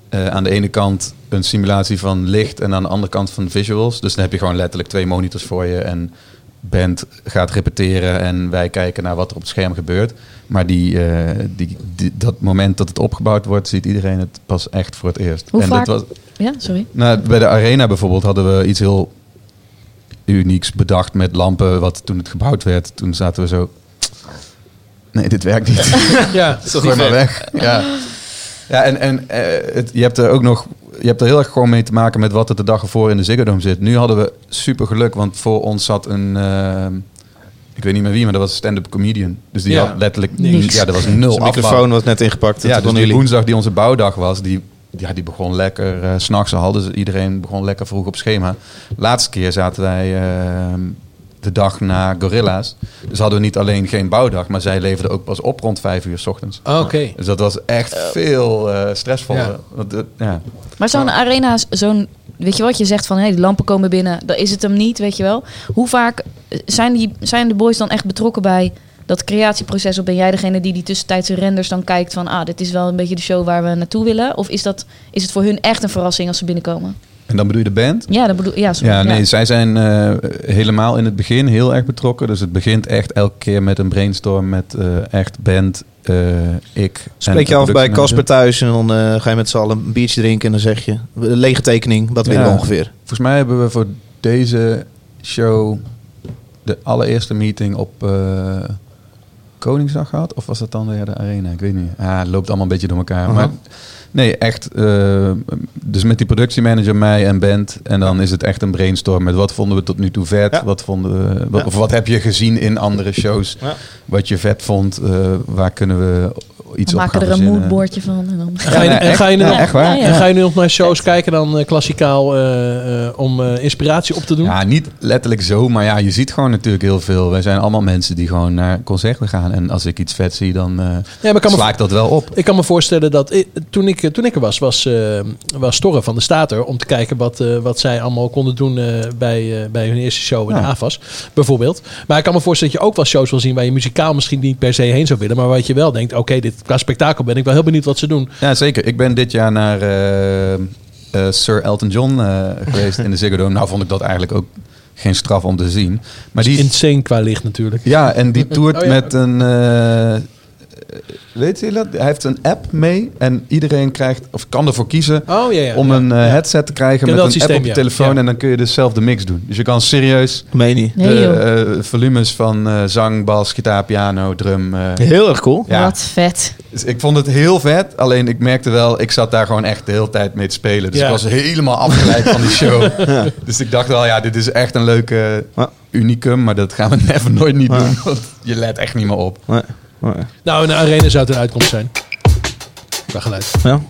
eh, aan de ene kant een simulatie van licht en aan de andere kant van visuals. Dus dan heb je gewoon letterlijk twee monitors voor je en band gaat repeteren en wij kijken naar wat er op het scherm gebeurt. Maar die, eh, die, die- dat moment dat het opgebouwd wordt, ziet iedereen het pas echt voor het eerst. Hoe en vaak? dat was, Ja, sorry. nou, bij de arena bijvoorbeeld hadden we iets heel unieks bedacht met lampen. Wat toen het gebouwd werd, toen zaten we zo. Nee, dit werkt niet. Ja, <laughs> Zo gooi maar weg. Ja, ja en, en eh, het, je hebt er ook nog. Je hebt er heel erg gewoon mee te maken met wat er de dag ervoor in de Ziggo Dome zit. Nu hadden we super geluk, want voor ons zat een. eh, ik weet niet meer wie, maar dat was een stand-up comedian. Dus die Ja. had letterlijk Niks. Ja, dat was nul Zijn microfoon was net ingepakt. Ja, dus die jullie. woensdag die onze bouwdag was, die, ja, die begon lekker. eh, s S'nachts al hadden ze iedereen begon lekker vroeg op schema. Laatste keer zaten wij de dag na Gorilla's. Dus hadden we niet alleen geen bouwdag, maar zij leverden ook pas op rond vijf uur 's ochtends. Oké. Dus dat was echt veel eh stressvoller. Ja. Want, eh, ja. Maar zo'n arena, zo'n, weet je wat je zegt van, hé, die lampen komen binnen, dan is het hem niet, weet je wel. Hoe vaak eh, zijn, die, zijn de boys dan echt betrokken bij dat creatieproces? Of ben jij degene die die tussentijdse renders dan kijkt van, ah, dit is wel een beetje de show waar we naartoe willen? Of is, dat, is het voor hun echt een verrassing als ze binnenkomen? En dan bedoel je de band? Ja, dat bedoel ja, sorry, Ja, nee, zij zijn eh, helemaal in het begin heel erg betrokken. Dus het begint echt elke keer met een brainstorm met eh, echt band, eh, ik. Spreek je af bij. Casper thuis en dan eh, ga je met z'n allen een biertje drinken en dan zeg je, lege tekening, wat willen we ongeveer? Volgens mij hebben we voor deze show de allereerste meeting op eh, Koningsdag gehad. Of was dat dan weer de Arena? Ik weet niet. Ah, het loopt allemaal een beetje door elkaar. Maar nee, echt. eh, dus met die productiemanager, mij en band. En dan is het echt een brainstorm met wat vonden we tot nu toe vet. Ja. Wat vonden we, wat, Ja. Of wat heb je gezien in andere shows. Ja. Wat je vet vond. eh, waar kunnen we iets We op maken gaan er een moodboardje van. En dan... Ga je, nee, en echt. ga je nu Ja, nog, echt waar. Ja, ja. En ga je nu nog naar shows kijken dan eh, klassikaal eh, eh, om eh, inspiratie op te doen? Ja, niet letterlijk zo, maar ja, je ziet gewoon natuurlijk heel veel. Wij zijn allemaal mensen die gewoon naar concerten gaan. En als ik iets vet zie, dan eh maar kan me- sla ik dat wel op. Ik kan me voorstellen dat ik- toen, ik, toen ik er was, was, eh was Torre van de Stater om te kijken wat, eh, wat zij allemaal konden doen eh, bij, eh, bij hun eerste show in Ja. de AFAS, bijvoorbeeld. Maar ik kan me voorstellen dat je ook wel shows wil zien waar je muzikaal misschien niet per se heen zou willen, maar wat je wel denkt, oké, dit qua spektakel ben ik wel heel benieuwd wat ze doen. Ja, zeker. Ik ben dit jaar naar eh, eh, Sir Elton John eh, geweest in de Ziggo Dome. Nou vond ik dat eigenlijk ook geen straf om te zien. Maar die, Insane qua licht natuurlijk. ja, en die <laughs> toert Oh ja. met een... eh, weet je dat? Hij heeft een app mee en iedereen krijgt, of kan ervoor kiezen Oh ja, ja. om ja. een eh, headset te krijgen met een app op je ja. telefoon. Ja. En dan kun je dus zelf de mix doen. Dus je kan serieus Meen niet? De eh, volumes van eh, zang, bas, gitaar, piano, drum. eh, Heel erg cool. ja. Wat vet. Dus ik vond het heel vet. Alleen ik merkte wel, ik zat daar gewoon echt de hele tijd mee te spelen. Dus Ja. ik was helemaal afgeleid van die show. <laughs> Dus ik dacht wel, ja, dit is echt een leuke unicum. Maar dat gaan we <laughs> never nooit niet Ja. doen. Want je let echt niet meer op. Nee. Nee. Nou, in de arena zou het een uitkomst zijn. Qua geluid. Ja.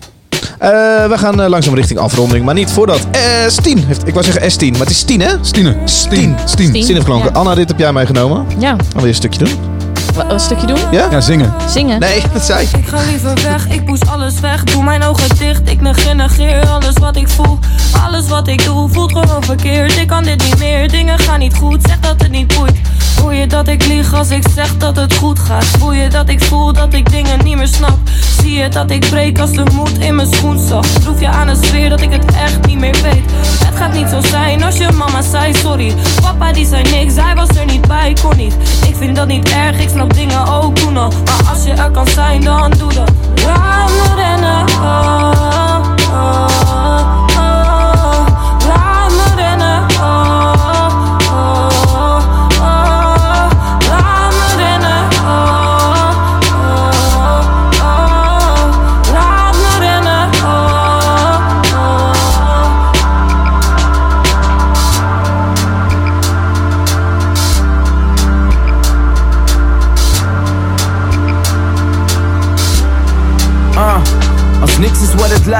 Eh, we gaan eh, langzaam richting afronding, maar niet voordat. Eh Stien heeft, ik wou zeggen S10, maar het is Stien hè? Stine. Stien. Stien. Stien. Stien heeft klonken. Ja. Anna, dit heb jij meegenomen. Ja, je een stukje doen? Een stukje doen? Ja? Ja, zingen. Zingen? Nee, <laughs> dat zei ik. Ik ga liever weg, ik poes alles weg. Doe mijn ogen dicht, ik negeer, negeer alles wat ik voel. Alles wat ik doe voelt gewoon verkeerd. Ik kan dit niet meer, dingen gaan niet goed. Zeg dat het niet boeit. Voel je dat ik lieg als ik zeg dat het goed gaat? Voel je dat ik voel dat ik dingen niet meer snap? Zie je dat ik breek als de moed in mijn schoen zag? Proef je aan de sfeer dat ik het echt niet meer weet? Het gaat niet zo zijn als je mama zei sorry. Papa die zei niks, hij was er niet bij, kon niet. Ik vind dat niet erg, ik snap dingen ook toen al. Maar als je er kan zijn, dan doe dat. Laat me rennen, oh, oh.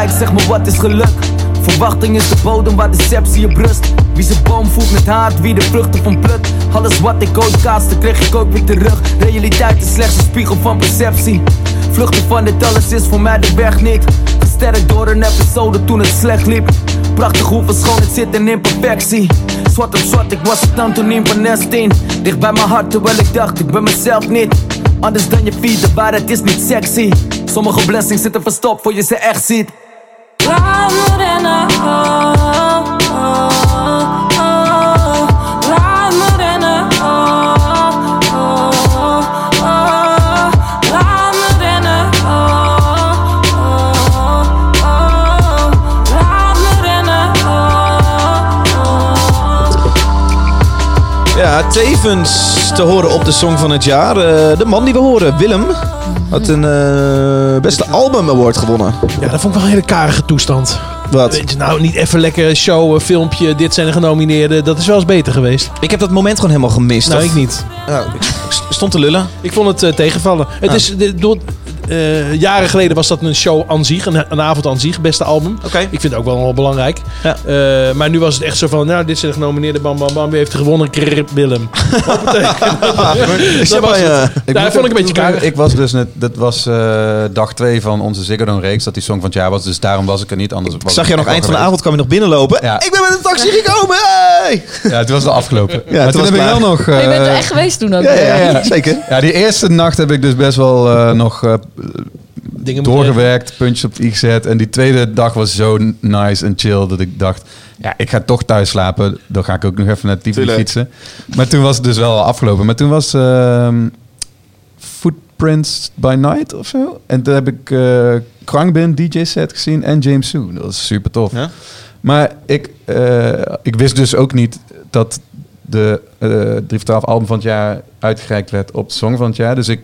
Het zeg me wat is geluk. Verwachting is de bodem waar deceptie op rust. Wie zijn boom voelt met haat, wie de vruchten van plukt. Alles wat ik ooit kaaste, kreeg ik ook weer terug. Realiteit is slechts een spiegel van perceptie. Vluchten van dit alles is voor mij de weg niet. Gesterkt door een episode toen het slecht liep. Prachtig hoeveel schoonheid zit in imperfectie. Zwart op zwart, ik was het antoniem van Nestien. Dicht bij mijn hart, terwijl ik dacht, ik ben mezelf niet. Anders dan je feed, de waarheid is niet sexy. Sommige blessings zitten verstopt voor je ze echt ziet. Tevens te horen op de Song van het Jaar. Eh, de man die we horen, Willem, had een eh, beste album award gewonnen. Ja, dat vond ik wel een hele karige toestand. Wat? Weet je, nou, niet even lekker show, eh, filmpje, dit zijn de genomineerden. Dat is wel eens beter geweest. Ik heb dat moment gewoon helemaal gemist. Nou, Of- ik niet. Ja, ik st- stond te lullen. Ik vond het eh, tegenvallen. Het Ah. is, de- door, eh, jaren geleden was dat een show aan zich, een, een avond aan zich, beste album. Oké. Ik vind het ook wel, wel belangrijk. Ja. Eh, maar nu was het echt zo van, nou, dit is de genomineerde Bam Bam Bam, wie heeft gewonnen? Krrr, Willem. <laughs> dat was het. Ik Daar vond ik een beetje karig. Ik was dus net, dat was eh, dag twee van onze Ziggo Dome reeks, dat die song van het jaar was. Dus daarom was ik er niet. Anders Ik was zag je nog eind van de avond, kwam je nog binnenlopen. Ja. Ik ben met een taxi gekomen, hey! Ja, het was al afgelopen. Ja, maar het toen heb ik wel nog... Maar je bent er eh, echt geweest toen ook. Ja, ja, zeker. Ja, die eerste nacht heb ik dus best wel eh, nog eh, Dingen moeten- doorgewerkt, puntjes op de i gezet. En die tweede dag was zo nice en chill dat ik dacht... Ja, ik ga toch thuis slapen. Dan ga ik ook nog even naar Tivoli Tuurlijk. fietsen. Maar toen was het dus wel al afgelopen. Maar toen was ehm, Footprints by Night of zo. En toen heb ik eh Krankbin DJ set gezien en James Sue. Dat was super tof. Ja? Maar ik, eh, ik wist dus ook niet dat de eh 3 voor 12 album van het jaar uitgereikt werd op de Song van het jaar. Dus ik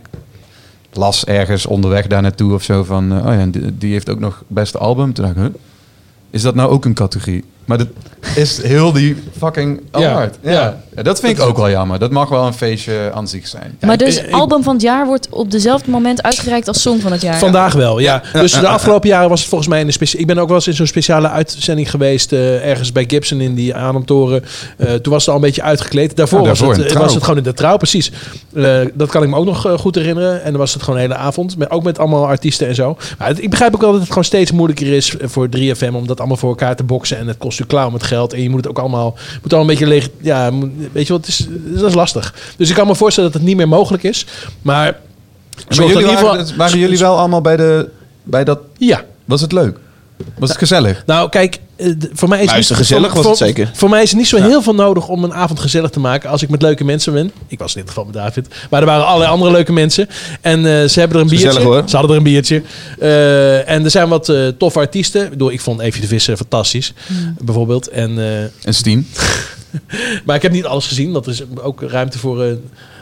las ergens onderweg daar naartoe of zo van... eh, oh ja, die, die heeft ook nog beste album. Is dat nou ook een categorie? Maar dat is heel die fucking Ja, award. Ja, ja. ja. dat vind ik ook wel jammer. Dat mag wel een feestje aan zich zijn. Maar dus ik- album van het jaar wordt op dezelfde moment uitgereikt als song van het jaar. Vandaag wel, ja. Dus de afgelopen jaren was het volgens mij een speciale. Ik ben ook wel eens in zo'n speciale uitzending geweest. eh, ergens bij Gibson in die Ademtoren. Eh, toen was het al een beetje uitgekleed. Daarvoor, Oh, daarvoor was, in het, de eh, was het gewoon in de trouw, precies. Eh, dat kan ik me ook nog goed herinneren. En dan was het gewoon een hele avond. Met, ook met allemaal artiesten en zo. Maar het- ik begrijp ook wel dat het gewoon steeds moeilijker is voor 3FM om dat allemaal voor elkaar te boksen. En het kost je klauw met geld. En je moet het ook allemaal, moet al een beetje leeg. Ja, weet je wat, het is, dat is lastig. Dus ik kan me voorstellen dat het niet meer mogelijk is. Maar. Maar jullie geval- waren jullie wel allemaal bij, de, bij dat... Ja. Was het leuk? Was het gezellig? Nou, kijk, voor mij is Luister, niet, gezellig voor, was het voor- zeker. Voor mij is het niet zo heel veel nodig om een avond gezellig te maken als ik met leuke mensen ben. Ik was in dit geval met David, maar er waren allerlei andere leuke mensen. En eh, ze hebben er een biertje. Gezellig, hoor. Ze hadden er een biertje. Eh, en er zijn wat eh, toffe artiesten. Ik bedoel, ik vond Evie de Visser fantastisch, bijvoorbeeld. En, eh, En Steam? <laughs> maar ik heb niet alles gezien. Dat is ook ruimte voor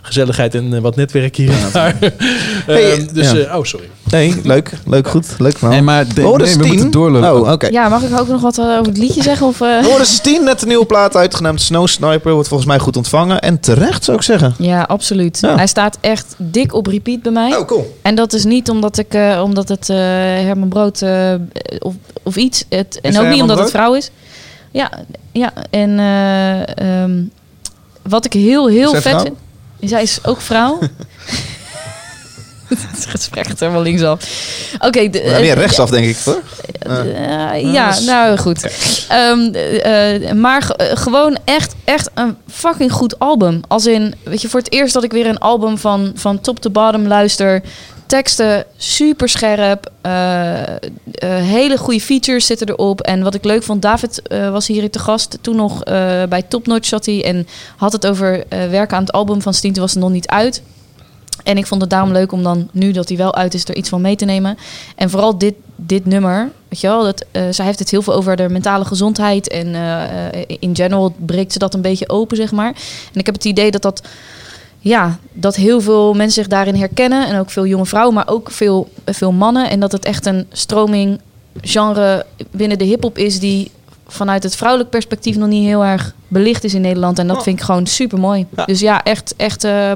gezelligheid en eh, wat netwerk hier en daar. <laughs> Hey, Eh, dus, ja. eh, oh, sorry. Nee, leuk. Leuk, goed. Leuk man. Nee, maar de- nee, we moeten doorlopen. Oh, oké. Ja, mag ik ook nog wat eh, over het liedje zeggen? Of, eh? We hoorden Steen net een nieuwe plaat uitgenaamd Snow Sniper. Wordt volgens mij goed ontvangen. En terecht zou ik zeggen. Ja, absoluut. Ja. Hij staat echt dik op repeat bij mij. Oh, cool. En dat is niet omdat, ik, eh, omdat het eh, Herman Brood eh, of, of iets. Het, en ook niet omdat het vrouw is. Ja, ja en eh, ehm, wat ik heel, heel vet vrouw? vind. Zij is ook vrouw. <laughs> <laughs> het gesprek gaat helemaal linksaf. Oké. de- Nou, meer rechtsaf, denk ik. Hoor. eh, ja, nou goed. Ehm, eh, eh, maar ge- eh, gewoon echt, echt een fucking goed album. Als in, weet je, voor het eerst dat ik weer een album van, van top to bottom luister. Teksten super scherp. eh, eh, hele goede features zitten erop. En wat ik leuk vond, David eh, was hier te gast. Toen nog bij Top Notch zat hij. En had het over werken aan het album van Steen. Was het nog niet uit. En ik vond het daarom leuk om dan, nu dat hij wel uit is, er iets van mee te nemen. En vooral dit, dit nummer, weet je wel, dat, zij heeft het heel veel over de mentale gezondheid. En in general breekt ze dat een beetje open, zeg maar. En ik heb het idee dat dat, ja, dat heel veel mensen zich daarin herkennen. En ook veel jonge vrouwen, maar ook veel, veel mannen. En dat het echt een stroming genre binnen de hip-hop is die vanuit het vrouwelijk perspectief nog niet heel erg belicht is in Nederland. En dat vind ik gewoon super mooi. Ja. Dus ja, echt, echt eh,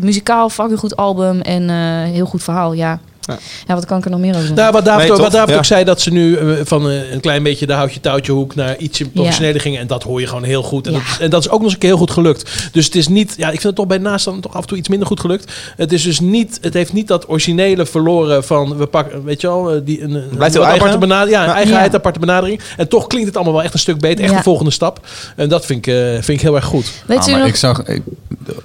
muzikaal, fucking goed album en eh, heel goed verhaal. Ja. Ja. ja, wat kan ik er nog meer over zeggen? Nou, wat David, Nee, wat David Ja. ook zei, dat ze nu eh, van eh, een klein beetje de houtje touwtje hoek naar ietsje professioneler gingen. En dat hoor je gewoon heel goed. En, Ja. dat, en dat is ook nog eens een keer heel goed gelukt. Dus het is niet, ja, ik vind het toch bij naast dan toch af en toe iets minder goed gelukt. Het is dus niet, het heeft niet dat originele verloren van, we pakken, weet je wel, eh, die, een, een Blijft heel wat eigen. aparte benadering. Ja, een Ja. eigenheid, Ja. aparte benadering. En toch klinkt het allemaal wel echt een stuk beter. Echt Ja. de volgende stap. En dat vind ik, eh, vind ik heel erg goed. Weet Ah, u maar nog? ik zag, ik-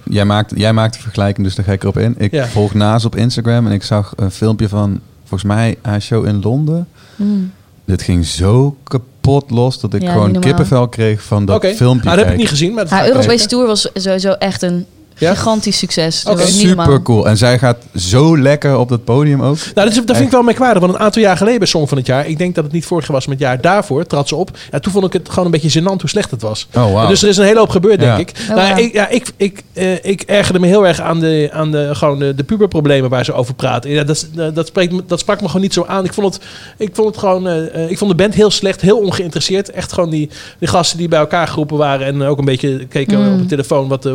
jij, maakt, jij maakt de vergelijking, dus daar ga ik erop in. Ik Ja. volg Naas op Instagram en ik zag een filmpje van, volgens mij, haar show in Londen. Hmm. Dit ging zo kapot los dat ik Ja, gewoon kippenvel kreeg van dat filmpje. Nou, dat heb ik niet gezien. Maar Haar kijken. tour was sowieso echt een Ja? gigantisch succes. Normaal. Super cool. En zij gaat zo lekker op dat podium ook. Nou, dat, is, dat vind ik wel merkwaardig. Want een aantal jaar geleden bij Song van het Jaar... ik denk dat het niet vorig jaar was, maar het jaar daarvoor... trad ze op. Ja, toen vond ik het gewoon een beetje gênant hoe slecht het was. Oh, wow. Dus er is een hele hoop gebeurd, denk Ja. ik. Oh, nou, ik, ja, ik, ik, eh, ik ergerde me heel erg aan de, aan de, gewoon de, de puberproblemen waar ze over praten. Ja, dat, dat, spreekt, me- dat sprak me gewoon niet zo aan. Ik vond het, ik vond het gewoon... eh, eh, ik vond de band heel slecht, heel ongeïnteresseerd. Echt gewoon die, die gasten die bij elkaar geroepen waren... en ook een beetje keken Mm. op de telefoon wat,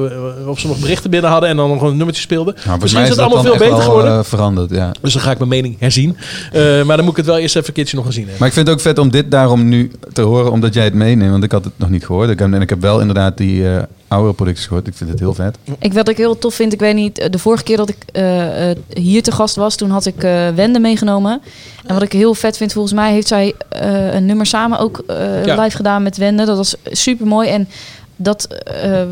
of ze nog berichten berichten binnen hadden en dan nog een nummertje speelden. Nou, Misschien mij is is het dat allemaal veel beter geworden. eh, veranderd, ja. Dus dan ga ik mijn mening herzien. Eh, maar dan moet ik het wel eerst even een keertje nog gezien hebben. Maar ik vind het ook vet om dit daarom nu te horen, omdat jij het meeneemt. Want ik had het nog niet gehoord. Ik heb, en ik heb wel inderdaad die eh oude producties gehoord. Ik vind het heel vet. Ik, wat ik heel tof vind, ik weet niet, de vorige keer dat ik eh, eh, hier te gast was, toen had ik eh, Wende meegenomen. En wat ik heel vet vind, volgens mij heeft zij eh, een nummer samen ook eh, Ja. live gedaan met Wende. Dat was super mooi. En dat, eh,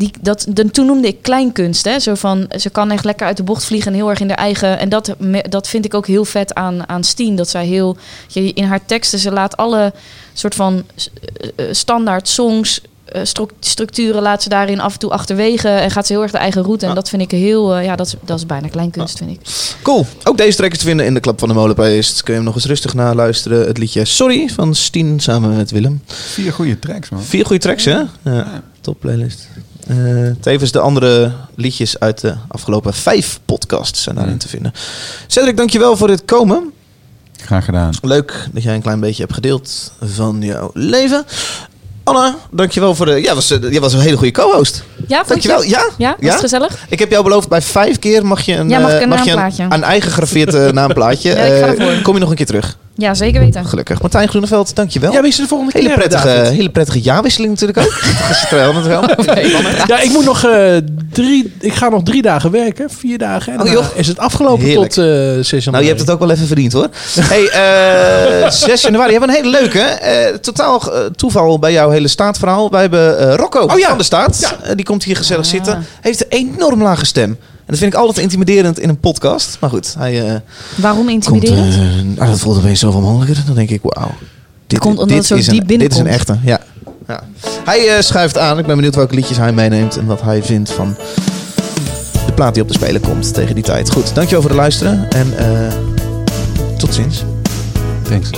die, dat, de, toen noemde ik kleinkunst. Hè? Zo van, ze kan echt lekker uit de bocht vliegen en heel erg in haar eigen. En dat, me- dat vind ik ook heel vet aan, aan Steen. Dat zij heel, je, in haar teksten, ze laat alle soort van eh, eh, standaard songs eh, stru- structuren laat ze daarin af en toe achterwege en gaat ze heel erg de eigen route. En dat vind ik heel, ja, dat is, dat is bijna kleinkunst, vind ik. Cool. Ook deze track is te vinden in de Klap van de Molen playlist. Kun je hem nog eens rustig naluisteren. Het liedje Sorry van Stien samen met Willem. Vier goede tracks, man. Vier goede tracks, hè? Ja, top playlist. Eh, tevens de andere liedjes uit de afgelopen vijf podcasts zijn daarin te vinden. Cedric, dankjewel voor dit komen. Graag gedaan. Leuk dat jij een klein beetje hebt gedeeld van jouw leven. Anna, dankjewel voor de... Ja, was, eh, jij was een hele goede co-host. Ja, Dankjewel. je? Ja? Ja, was het gezellig? Ik heb jou beloofd, bij vijf keer mag je een, Ja, mag ik eh, een mag je een, een eigen gegraveerd eh, <laughs> naamplaatje. Ja, ik ga ervoor. kom je nog een keer terug? Ja, zeker weten. Gelukkig. Martijn Groeneveld, dankjewel. Ja, wie is er de volgende hele keer, Prettige, David? hele prettige jaarwisseling natuurlijk ook. <laughs> Terwijl het wel. <laughs> Ja, ik moet nog eh, drie... Ik ga nog drie dagen werken. Vier dagen. En Oh, joh. is het afgelopen Heerlijk. tot eh 6 januari. Nou, je hebt het ook wel even verdiend hoor. hey, eh 6 januari hebben we een hele leuke. eh, totaal toeval bij jouw hele staatverhaal. Wij hebben eh, Rocco van de Staat. Eh, die komt hier gezellig zitten. Heeft een enorm lage stem. En dat vind ik altijd intimiderend in een podcast. Maar goed, hij eh, Waarom komt... intimiderend? eh, nou, dat voelt opeens zoveel mogelijker. Dan denk ik, wauw. Dit, komt omdat het zo is diep een, Dit is een echte, ja. ja. Hij eh, schuift aan. Ik ben benieuwd welke liedjes hij meeneemt. En wat hij vindt van de plaat die op de spelen komt tegen die tijd. Goed, dankjewel voor het luisteren. En eh, tot ziens. Thanks.